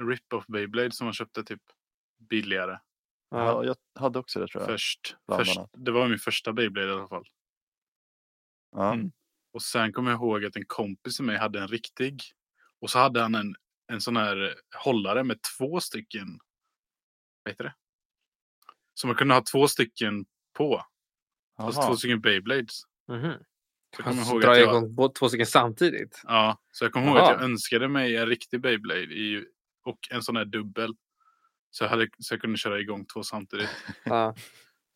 En rip-off Beyblade som man köpte typ billigare. Ja, jag hade också det tror jag. Först, först, det var min första Beyblade i alla fall. Ja. Mm. Och sen kommer jag ihåg att en kompis till mig hade en riktig. Och så hade han en, en sån här hållare med två stycken. Vad heter det? Så man kunde ha två stycken på. Fast två stycken Beyblades. Mhm. Så jag kommer ihåg dra att jag, igång bå- två stycken samtidigt. ja, så jag kommer ihåg att jag önskade mig en riktig Beyblade i, och en sån här dubbel. Så jag, hade, så jag kunde köra igång två samtidigt. Ja.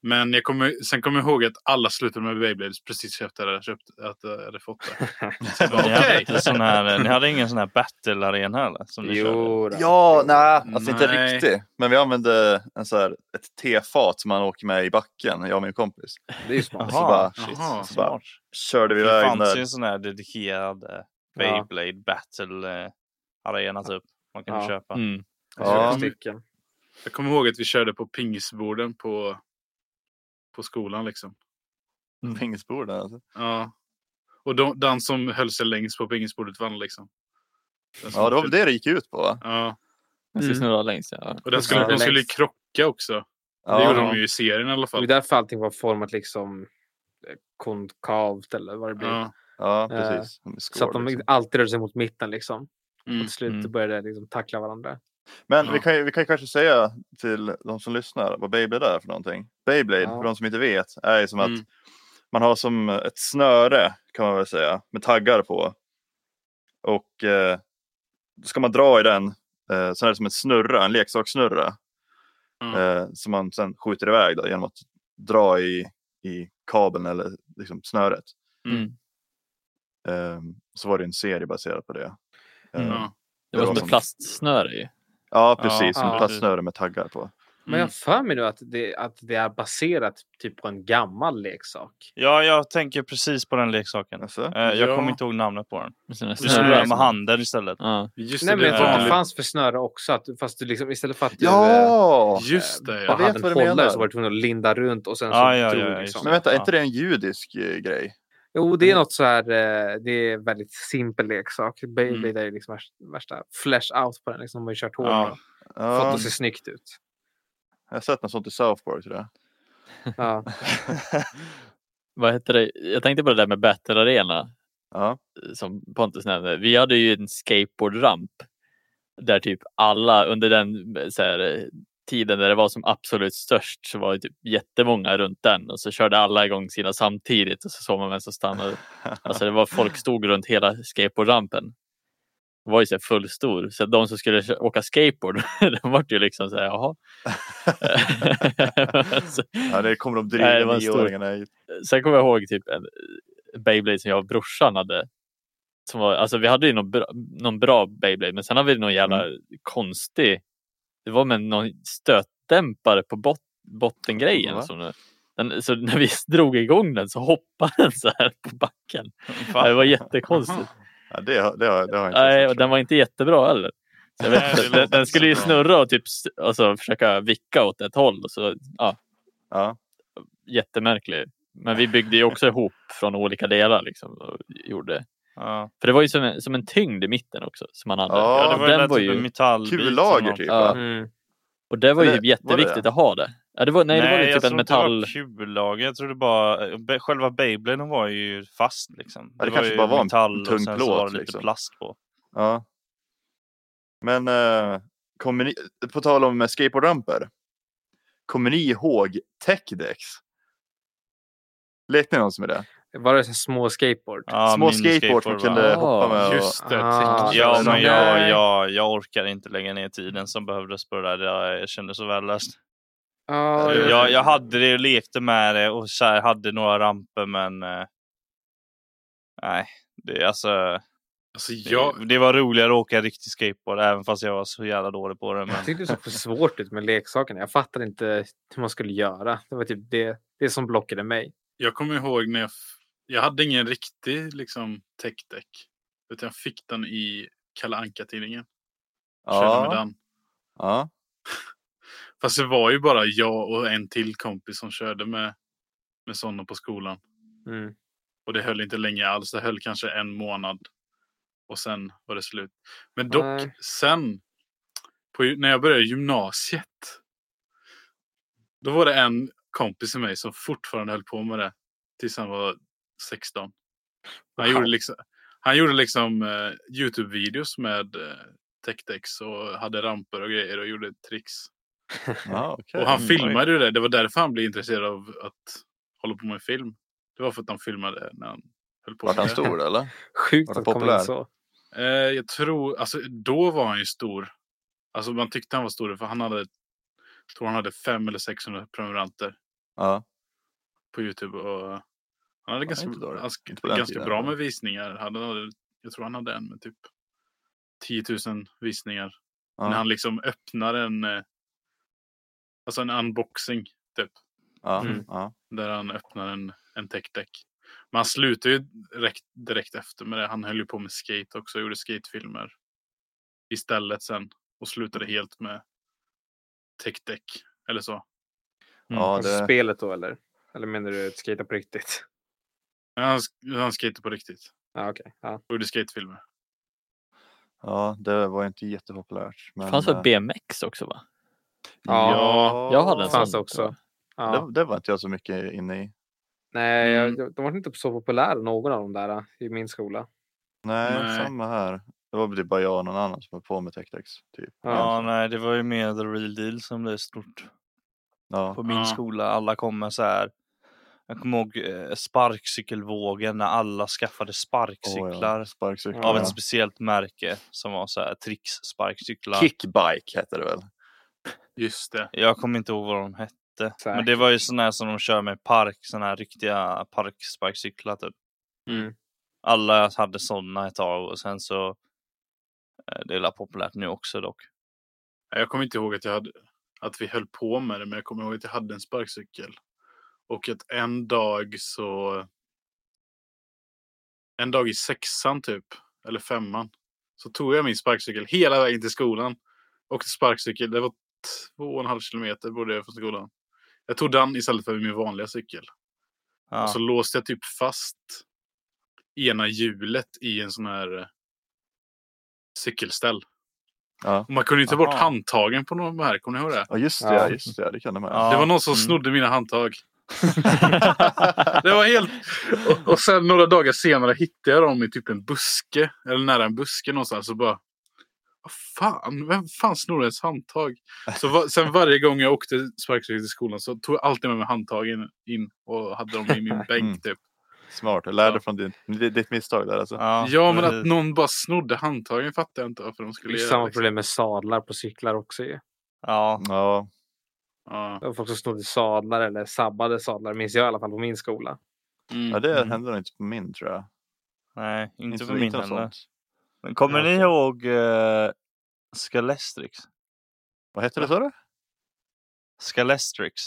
Men jag kommer, sen kommer jag ihåg att alla slutade med Beyblades precis efter att jag hade, köpt, att jag hade fått det. Så bara, Ni, hade inte sån här, ni hade ingen sån här battle-arena heller? Som ni körde? Jo, då. Ja, nej, alltså inte Nej. riktigt. Men vi använde en så här, ett tefat som man åker med i backen, jag och min kompis. Det är smart. Så Jaha, bara, shit, jaha, så bara körde vi Det iväg fanns ju en sån här dedikerad eh, Beyblade battle-arena typ. Man kunde Ja. köpa. Mm. Ja. Jag kommer ihåg att vi körde på pingisborden på, på skolan liksom. Pingisborden alltså. Ja. Och de, den som höll sig längst på pingisbordet vann liksom. Den som Ja, det var var väl det det gick ut på va? Ja, Jag ska snurra längst. Ja. och den skulle, Ja, de skulle längst. krocka också. Det Ja, gjorde de ju i serien i alla Det är fall. därför allting var format liksom eh, konkavt eller vad det blir. Ja. ja Eh, precis. Så att de liksom. alltid rörde sig mot mitten liksom. Mm. Och till slut Mm. började de liksom tackla varandra. Men Ja. vi, kan, vi kan ju kanske säga till de som lyssnar vad Beyblade är för någonting. Beyblade, Ja. för de som inte vet, är ju som Mm. att man har som ett snöre kan man väl säga med taggar på. Och eh, då ska man dra i den. Eh, sen är det som en snurra, en leksakssnurra. Ja. Eh, som man sen skjuter iväg då, genom att dra i, i kabeln eller liksom snöret. Mm. Eh, så var det en serie baserad på det. Mm. Ja. Det var Det som var ett som- plastsnöre ju. Ja, precis. som Ja. ett plastsnöre med taggar på. Men jag Mm. för mig nu att det, att det är baserat typ på en gammal leksak. Ja, jag tänker precis på den leksaken. Alltså? Eh, jag Ja. kommer inte ihåg namnet på den. Du snurrar med handen istället. Ja. Just Nej, det, men jag det tror att det fanns för snöre också. Att, fast du liksom istället för att du Ja! Just det, eh, ja. bara vet hade en vad du hållare så var du tvungen att linda runt och sen så Ja, ja, drog ja, liksom. Men vänta, är Ja. inte det en judisk eh, grej? Jo, det är något så här. eh, Det är väldigt simpel leksak. Beyblade är ju liksom värsta- flash out på den. Liksom, de har ju kört hårt Ja. och fått det att se snyggt ut. jag har sett något sånt i South Park tror jag. Ja. Vad heter det? Jag tänkte på det där med Battle Arena Ja, som Pontus nämnde. Vi hade ju en skateboardramp där typ alla under den så här, tiden där det var som absolut störst så var det typ jättemånga runt den och så körde alla igång sina samtidigt och så såg man vem som stannade. Alltså det var folk stod runt hela skateboardrampen. Det var ju så fullstor så de som skulle åka skateboard de var ju liksom så här jaha. så, ja det kommer de dryga nioåringarna hit. Sen kommer jag ihåg typ en Beyblade som jag och brorsan hade. Som var, alltså vi hade ju någon bra, någon bra Beyblade men sen hade vi någon jävla konstig. Det var med någon stötdämpare på bot, bottengrejen. Va? Som, den, så när vi drog igång den så hoppade den så här på backen. Va? Det var jättekonstigt. Ja, det, det, det har inte Nej, och den var inte jättebra heller. Vet, den, den skulle ju snurra och typ alltså, försöka vicka åt ett håll. Så, ja, jag. jättemärklig. Men vi byggde ju också ihop från olika delar. Liksom, och gjorde. Ja. För det var ju som en, som en tyngd i mitten också. Som man hade. Ja, Ja, det var den där var typ en ju, metallbit. som Kullager typ. Ja. Mm. och det var ju Eller, typ var det jätteviktigt det? att ha det. Ja, det var, nej, det var ju jag typ en tror inte det var metall. kullager. Jag trodde bara... Själva Beybladen var ju fast liksom. Ja, det kanske bara var en metall tung och sen så plåt, var det lite liksom. plast på. Ja. Men eh, kommer ni, på tal om skateboardramper. Kommer ni ihåg Techdex? Lekte ni någonsin med det? Var det så små skateboard? Ja, Små skateboard som va? kunde Ah, hoppa med. Och, Just det. Ah, Ja, men jag, jag, jag orkar inte lägga ner tiden som behövdes på det där. Jag, jag kände så värdelöst. Ja, Jag, jag hade det och lekte med det och så här, hade några ramper men... eh, nej, det är alltså... Alltså Det, jag, det var roligare att åka riktig skateboard även fast jag var så jävla dålig på det. Men... Jag tyckte det såg för svårt ut med leksakerna. Jag fattade inte hur man skulle göra. Det var typ det, det som blockade mig. jag kommer ihåg när jag... Jag hade ingen riktig liksom täckdäck. Utan jag fick den i Kalle Anka-tidningen. Körde med Ja, den. ja. Fast det var ju bara jag och en till kompis som körde med, med sådana på skolan. Mm. Och det höll inte länge alls. Det höll kanske en månad. Och sen var det slut. Men dock Nej. sen. På, när jag började gymnasiet. Då var det en kompis till mig som fortfarande höll på med det. Tills han var 16. Han Wow. gjorde liksom, han gjorde liksom eh, Youtube-videos med eh, täckdäcks och hade ramper och grejer och gjorde tricks. ja okej. Och han Mm. filmade ju det. Det var därför han blev intresserad av att hålla på med film. Det var för att han filmade när han höll på med han stor eller? Sjukt Var att komma in populär? så. Eh, jag tror, alltså då var han ju stor. Alltså man tyckte han var stor för han hade, tror han hade fem eller 600 prenumeranter Ja. på Youtube. Och han hade ganska, ganska, ganska tiden, bra med visningar. Han hade, jag tror han hade en med typ 10 000 visningar. När Ja. han liksom öppnar en, eh, alltså en unboxing typ. Ja. Mm. ja. Där han öppnar en, en täckdäck. Men han slutade ju direkt, direkt efter med det. Han höll ju på med skate också. Gjorde skatefilmer. Istället sen. Och slutade helt med täckdäck. Eller så. ja Alltså det, spelet då eller? Eller menar du att skata på riktigt? Han, han skatade på riktigt. Ja, okej. Ja. Och gjorde skatefilmer. ja, det var inte jättepopulärt. Men, Det fanns väl eh, BMX också va? Ja, Jag hade en fanns sån. det också. Ja. Det, det var inte jag så mycket inne i. Nej, Mm. jag, de var inte så populära någon av dem där äh, i min skola. Nej, Nej. samma här. Det var typ bara jag och någon annan som var på med Tech-Dex. Typ. Ja, nej, det var ju mer the real deal som blev stort Ja. på min Ja. skola. Alla kom med så här. Jag kommer ihåg eh, sparkcykelvågen när alla skaffade sparkcyklar ja. Sparkcyklar. av ja. ett speciellt märke som var så här tricks-sparkcyklar. Kickbike hette det väl? Just det. Jag kommer inte ihåg vad de hette. Säkert. Men det var ju sådana här som de kör med park, sådana här riktiga parksparkcyklar typ. Mm. Alla hade sådana ett tag och sen så eh, det är populärt nu också dock. Jag kommer inte ihåg att, jag hade, att vi höll på med det. Men jag kommer ihåg att jag hade en sparkcykel. Och att en dag så... En dag i sexan typ. Eller femman. Så tog jag min sparkcykel hela vägen till skolan. Åkte sparkcykel. Det var två och en halv kilometer bodde jag från skolan. Jag tog den istället för min vanliga cykel. Ja. Och så låste jag typ fast ena hjulet i en sån här eh, cykelställ. Ja. Och man kunde ju ta bort Aha. handtagen på de här. Kommer ni ihåg det? Ja just det, Ja. ja. just det, det kan det med. Ja. Det var någon som mm. snodde mina handtag. Det var helt... Och, och sen några dagar senare hittade jag dem i typ en buske. Eller nära en buske någonstans. Och bara... Vad fan? Vem fan snodde ens handtag? Så va, sen varje gång jag åkte sparkcykel till skolan så tog jag alltid med mig handtagen in. Och hade dem i min Mm. bänk typ. Smart, jag lärde Ja. från din, ditt, misstag där alltså. Ja, Ja men att någon bara snodde handtagen fattar jag inte varför de Det skulle är göra. samma liksom. problem med sadlar på cyklar också ju. Ja, Ja, Ja. Det var folk som snodde sadlar eller sabbade sadlar, minns jag i alla fall på min skola. Mm. ja det Mm. hände nog inte på min tror jag. nej, inte, så- för min heller. Men kommer Ja, ni ihåg uh, Scalestrix? Vad hette det sa du? Scalestrix?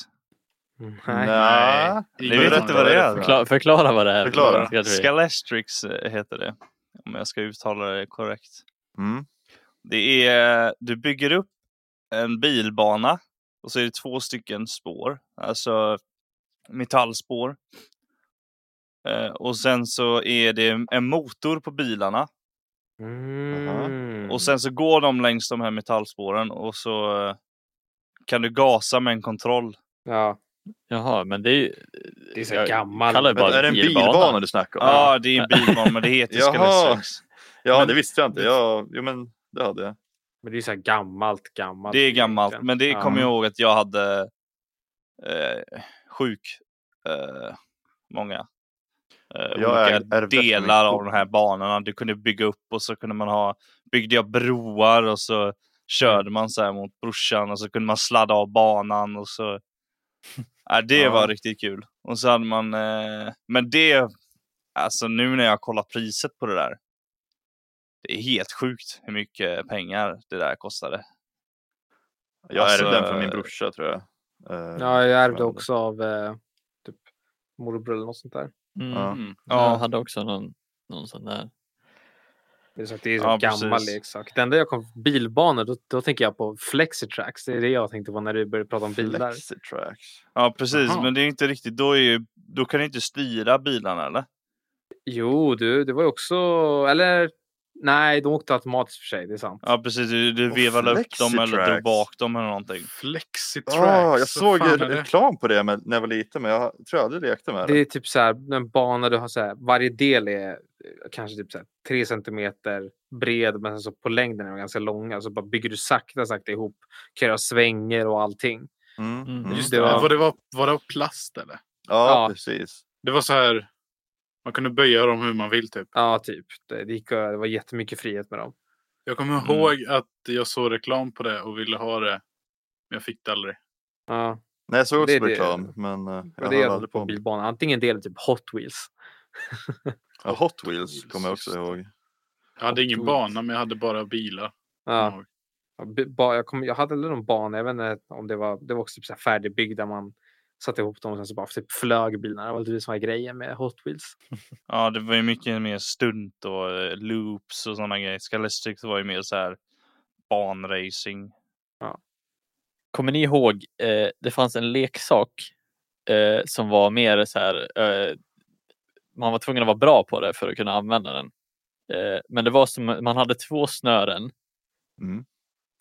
Mm, Nej. Nej. Ni vet inte vad det är? Förklara, förklara vad det är. Förklara. Ska vi- Scalestrix eh, heter det. Om jag ska uttala det korrekt. Mm. Det är, du bygger upp en bilbana och så är det två stycken spår, alltså metallspår. Eh, och sen så är det en motor på bilarna Mm. och sen så går de längs de här metallspåren och så eh, kan du gasa med en kontroll. Ja, Jaha, men det är ju... det är så jag gammalt. kallar det Men bara är det en bilbana du snackar om? Ja, det är en bilbana men det heter Jaha. Scalestrix. Ja, Men- det visste jag inte. Ja, jo, men det hade jag. Men det är så här gammalt, gammalt. Det är gammalt, egentligen. men det Ja. kommer jag ihåg att jag hade eh, sjuk eh, många eh, Jag olika efter min delar av de här banorna. Du kunde bygga upp och så kunde man ha, byggde jag broar och så körde man så här mot brorsan och så kunde man sladda av banan och så. Ja, det Ja. var riktigt kul. Och så hade man, eh, men det, alltså nu när jag kollar priset på det där. Det är helt sjukt hur mycket pengar det där kostade. Jag ärvde Alltså, den från min brorsa tror jag. Eh, Ja, jag ärvde också av eh, typ morbror eller något sånt där. Mm. Ja. Mm. Ja. Ja. Jag hade också någon, någon sån där. Det är, så att det är så Ja, gammal leksak. Det enda jag kom bilbanor, då, då tänker jag på Flexitrax. Det är det jag tänkte på när du började prata om bilar. Flexitrax. Ja precis, Jaha. men det är inte riktigt, då, är ju, då kan du inte styra bilarna eller? Jo, du, det var ju också, eller nej, de åkte automatiskt för sig, det är sant. Ja precis, du, du vevade upp dem eller drog bak dem eller någonting. Flexitrax. Ah, jag såg reklam på det med, när jag var liten men jag tror jag aldrig lekte med Det det. är typ så här, en bana du har så här, varje del är eh, kanske typ så här, tre centimeter bred, men så på längden är de ganska långa. Så bara bygger du sakta, sakta ihop, kan göra svänger och allting. Mm. Mm. Just Det var- var... det var, var det plast eller? Ja, Ja. precis. Det var så här. Man kunde böja dem hur man vill typ. Ja, typ. Det, det, gick, det var jättemycket frihet med dem. Jag kommer Mm. ihåg att jag såg reklam på det och ville ha det. Men jag fick det aldrig. Ja, Nej, jag såg också Det är på det- reklam men eh, jag det hörde är aldrig på på. bilbanan. Antingen det eller typ Hot Wheels. Ja, Hot Wheels kommer jag också ihåg. Jag hade ingen Hot bana men jag hade bara bilar. Ja. Ja, by- ba- Jag, kom, jag hade aldrig någon bana. Jag vet inte om det var, det var också typ så här färdigbyggda. Man satte ihop dem och sen så bara typ flög bilarna. Det var lite det som var grejen med Hot Wheels. Ja, det var ju mycket mer stunt och eh, loops och sådana grejer. Scalestric var ju mer så här banracing. Kommer ni ihåg, eh, det fanns en leksak eh, som var mer så här, eh, man var tvungen att vara bra på det för att kunna använda den. Eh, men det var som, man hade två snören, Mm.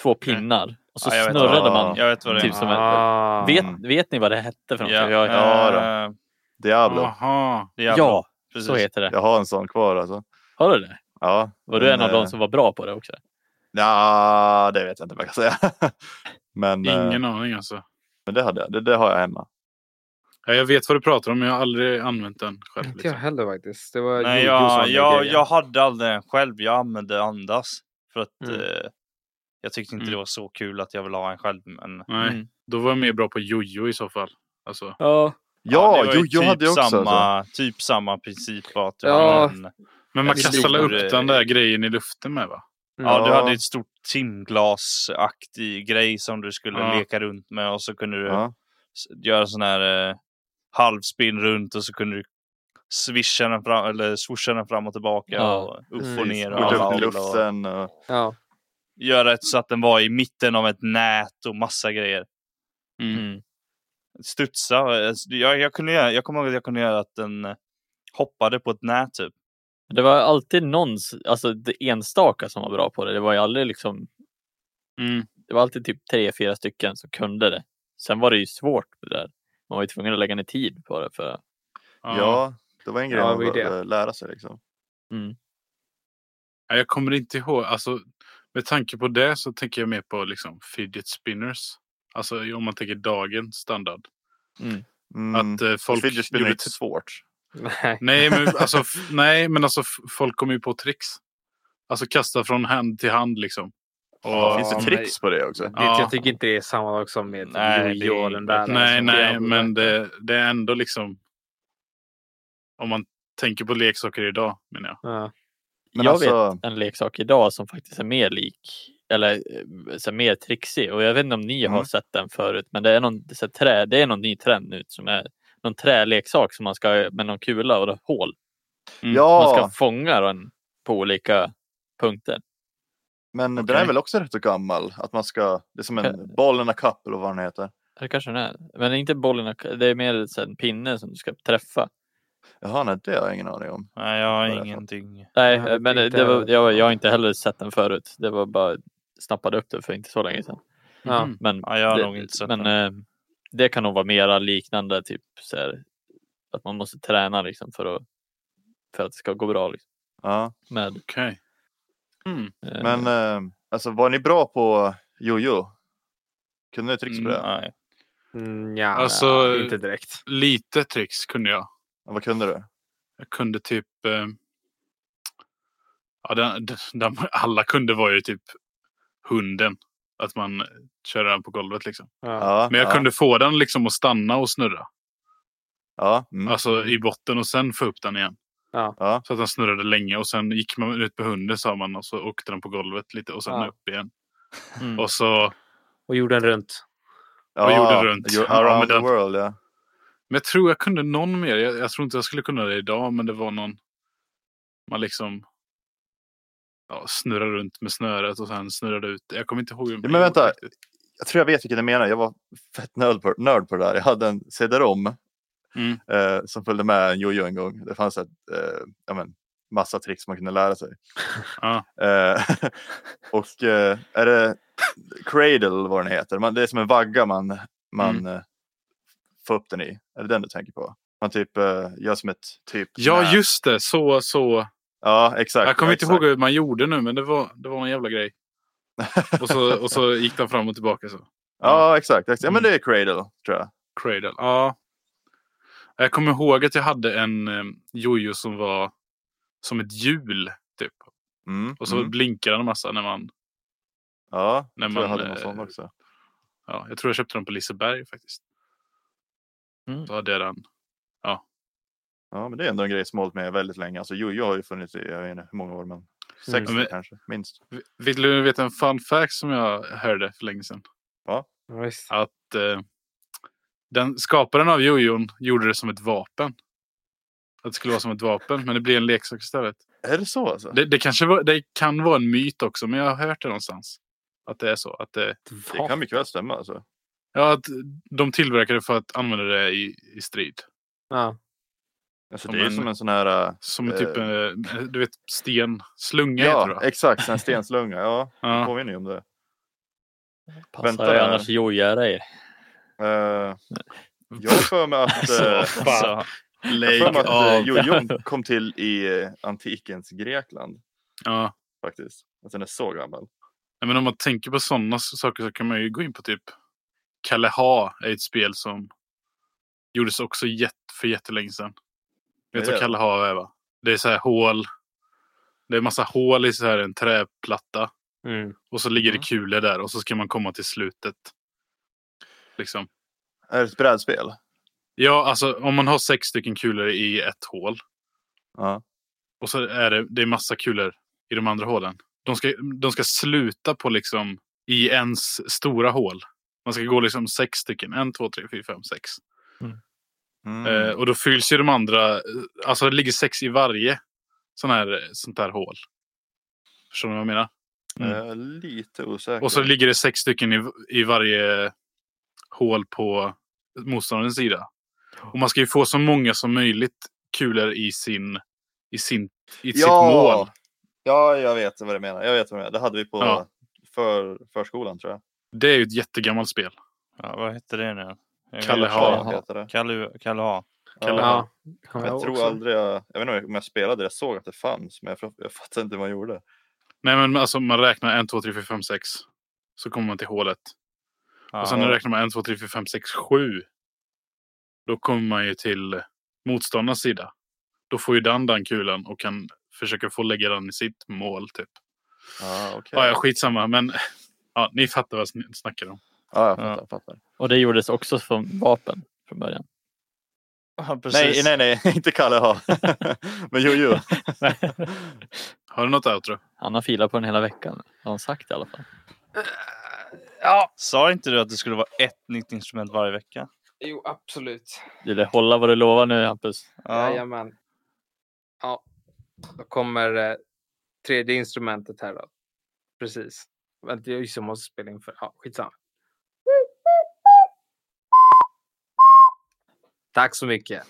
Två pinnar och så Ja, jag vet snurrade vad- man. Jag vet vad det är. Typ som en- Ah. Vet, vet ni vad det hette för något? Ja, Jag, ja eh, Diablo. Jaha. Diablo. ja precis. så heter det. Jag har en sån kvar alltså. Har du det? Ja. Var du en av de eh, som var bra på det också? Ja, det vet jag inte vad jag kan säga. men, eh, Ingen aning alltså. men det hade jag. Det, det har jag hemma. Ja, jag vet vad du pratar om men jag har aldrig använt den själv. Inte jag Liksom. heller faktiskt. Det var Nej, jag, hade jag, jag hade aldrig den själv. Jag använde andras. För att Mm. eh, jag tyckte inte Mm. det var så kul att jag ville ha en själv. Men Nej, Mm. då var jag mer bra på jojo i så fall. Alltså, Ja. Ja, det var ju jo, jag hade jag också. samma, Alltså. typ samma princip. Att du Ja. en, men man Ja, kastade det upp den där grejen i luften med va? Mm. ja, du Ja. hade ett stort timglasaktig grej som du skulle Ja. leka runt med och så kunde du Ja. göra sån här eh, halvspinn runt och så kunde du swisha den fram, eller swoosha den fram och tillbaka Ja. och upp och Mm. ner och i håll och luften. Och, Ja. Göra ett så att den var i mitten av ett nät och massa grejer. Mm. Studsa. alltså, Jag, jag, kunde göra, jag kommer ihåg att jag kunde göra att den eh, hoppade på ett nät typ. Det var alltid någon, alltså det enstaka som var bra på det. Det var ju aldrig liksom, Mm. det var alltid typ tre, fyra stycken som kunde det. Sen var det ju svårt det där. Man var ju tvungen att lägga ner tid på det för ja. det var en grej Ja, man behövde lära sig. Liksom. mm. Ja, Jag kommer inte ihåg. Alltså, med tanke på det så tänker jag mer på liksom fidget spinners. Alltså om man tänker dagens standard. Mm. Att eh, folk Fidget spinner är inte svårt. Nej. Nej, men alltså, nej, men alltså folk kommer ju på tricks. Alltså kasta från hand till hand liksom. Och, Ja, Finns det tricks på det också? Det, Ja. Jag tycker inte det är samma sak som med jojo den där. nej, liksom. nej, men det, det är ändå liksom. Om man tänker på leksaker idag menar jag. Ja. Men jag alltså- vet en leksak idag som faktiskt är mer lik eller eh, så här, mer trixig och jag vet inte om ni har Mm. sett den förut men det är någon, så trä, det är någon ny trend nu som är någon träleksak som man ska med någon kula och hål. Mm. Man ska Ja, fånga den på olika punkter. men den Okej. är väl också rätt så gammal? Att man ska, det är som en in a cup eller vad den heter. Det kanske den är. Men inte bollen, det är mer så här, en pinne som du ska träffa. Jaha, nej, det har jag ingen aning om. Nej, jag har ingenting. Nej, men det, var, jag, jag har inte heller sett den förut. Det var bara snappade upp det för inte så länge sedan. Ja. Mhm. Men, Ja, jag har det, nog inte sett men den. eh, det kan nog vara mera liknande, typ så här, att man måste träna liksom för att, för att det ska gå bra. Liksom, Ja. med, Okej. Mm. eh, Men eh, alltså, var ni bra på jojo? Kunde ni tricks på det? Nej. Mm, ja, Alltså- inte direkt. Lite tricks kunde jag. Ja, vad kunde du? Jag kunde typ. Eh, ja, den, den, den, alla kunde var ju typ hunden. Att man eh, kör den på golvet liksom. Ja. Ja, Men jag ja, kunde få den liksom att stanna och snurra. Ja, mm. Alltså i botten och sen få upp den igen. Ja. Ja. Så att den snurrade länge och sen gick man ut med hunden sa man och så åkte den på golvet lite och sen Ja. upp igen. Mm. Och så, Och jorden runt. Och gjorde runt. Ja, Around the den- world, ja. Men jag tror jag kunde någon mer. Jag, jag tror inte jag skulle kunna det idag men det var någon. Man liksom ja, snurrar runt med snöret och sen snurrade ut. Jag kommer inte ihåg. man men vänta. riktigt. Jag tror jag vet vilken du menar. Jag var fett nörd på, nörd på det där. Jag hade en CD-ROM Mm. eh, som följde med en jojo en gång. Det fanns ett, eh, ja, men, massa tricks man kunde lära sig. Ja. Eh, och eh, är det Cradle vad den heter? Man, det är som en vagga man, man Mm. Eh, får upp den i. Är det den du tänker på? Man typ eh, gör som ett typ. ja nät. just det, så så. Ja exakt. Jag kommer inte exakt. ihåg hur man gjorde nu men det var, det var en jävla grej. Och så, och så gick den fram och tillbaka så. Ja exakt. exakt. Ja men Mm. det är Cradle tror jag. Cradle. Ja. Jag kommer ihåg att jag hade en um, jojo som var som ett hjul. Typ. Mm, Och så mm. blinkade den en massa när man... Ja, när jag tror jag man, hade någon eh, sån också. Ja, jag tror jag köpte den på Liseberg faktiskt. Mm. Då hade jag den. Ja, men det är ändå en grej som hållit med väldigt länge. Alltså Jojo har ju funnits i, jag vet inte hur många år, men 60 Men- kanske, minst. Vill du veta en fun fact som jag hörde för länge sedan? Ja. Att eh, den skaparen av jojon gjorde det som ett vapen. Att det skulle vara som ett vapen, men det blir en leksak istället. Är det så alltså? Det, det, kanske var, det kan vara en myt också, men jag har hört det någonstans. Att det är så. Att det, Det kan mycket väl stämma alltså. Ja, att de tillverkade för att använda det i, i strid. Ja. alltså Som det är en- som en sån här... äh, Som Eh. typ, eh, du vet, sten. Slunga heter det Ja, va? exakt. En stenslunga. Ja, Ja. påminner ju om det. Passar Vänta där. annars joja dig. Uh, jag har för mig att, Alltså, uh, jag Lägg för mig att av. uh, jojon kom till i eh, antikens Grekland Ja. faktiskt. Att den är så gammal. Nej, Men om man tänker på sådana saker så kan man ju gå in på typ Kalle Ha är ett spel som gjordes också jätt, för jättelänge sedan. Vet du Vad? Kalle Ha är va? Det är så här hål. Det är massa hål i så här en träplatta. Mm. Och så ligger Mm. det kulor där och så ska man komma till slutet. Liksom. Är det ett brädspel? Ja, alltså om man har sex stycken kulor i ett hål. Ja. Och så är det, det är massa kulor i de andra hålen. De ska, de ska sluta på liksom i ens stora hål. Man ska gå liksom sex stycken. En, två, tre, fyra, fem, sex. Mm. Eh, och då fylls ju de andra. eh, Alltså det ligger sex i varje sån här, sånt här hål. Förstår ni vad jag menar? Mm. Jag är lite osäker. Och så ligger det sex stycken i, i varje hål på motståndarens sida. Och man ska ju få så många som möjligt kulor i sin, i sin, i sitt mål. Ja, jag vet vad du menar. Jag vet vad du menar. Det hade vi på Ja. för, förskolan tror jag. Det är ju ett jättegammalt spel. Ja, vad hette det nu? Jag Kalle Ha. Kalle, Kalle Ha. Kalle Ja. Ha. Ja. Jag tror aldrig jag, jag vet inte om jag spelade det, jag såg att det fanns men jag, jag fattar inte vad man gjorde. Nej men alltså man räknar 1, 2, 3, 4, 5, 6. Så kommer man till hålet. Och sen Ja. räknar man 1, 2, 3, 4, 5, 6, 7. Då kommer man ju till motståndarens sida. Då får ju den den kulan och kan försöka få lägga den i sitt mål typ. Ja, okej. Ja, ja, skitsamma men ja, ni fattar vad jag snackar om. Ja, jag fattar. Ja. Fattar. Och det gjordes också som vapen från början. Ja. Nej, nej, nej, inte Kalle ha. men jo, jo. Har du något outro? Han har filat på den hela veckan. Har han sagt i alla fall. Ja, Sa inte du att det skulle vara ett nytt instrument varje vecka? jo absolut. Du vill hålla vad du lovar nu Hampus. Ja. Jajamän. Ja, då kommer eh, tredje instrumentet här då. Precis. Vänta, jag just måste spela in för. Ja, skitsamma. Tack så mycket.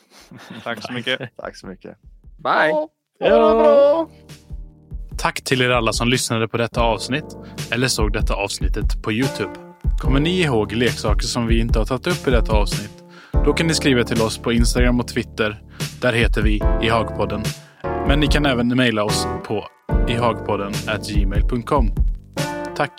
Tack så mycket. Tack så mycket. Bye! Ja. Tack till er alla som lyssnade på detta avsnitt eller såg detta avsnittet på Youtube. Kommer ni ihåg leksaker som vi inte har tagit upp i detta avsnitt? Då kan ni skriva till oss på Instagram och Twitter. Där heter vi i Hagpodden. Men ni kan även mejla oss på ihagpodden gmail.com. Tack!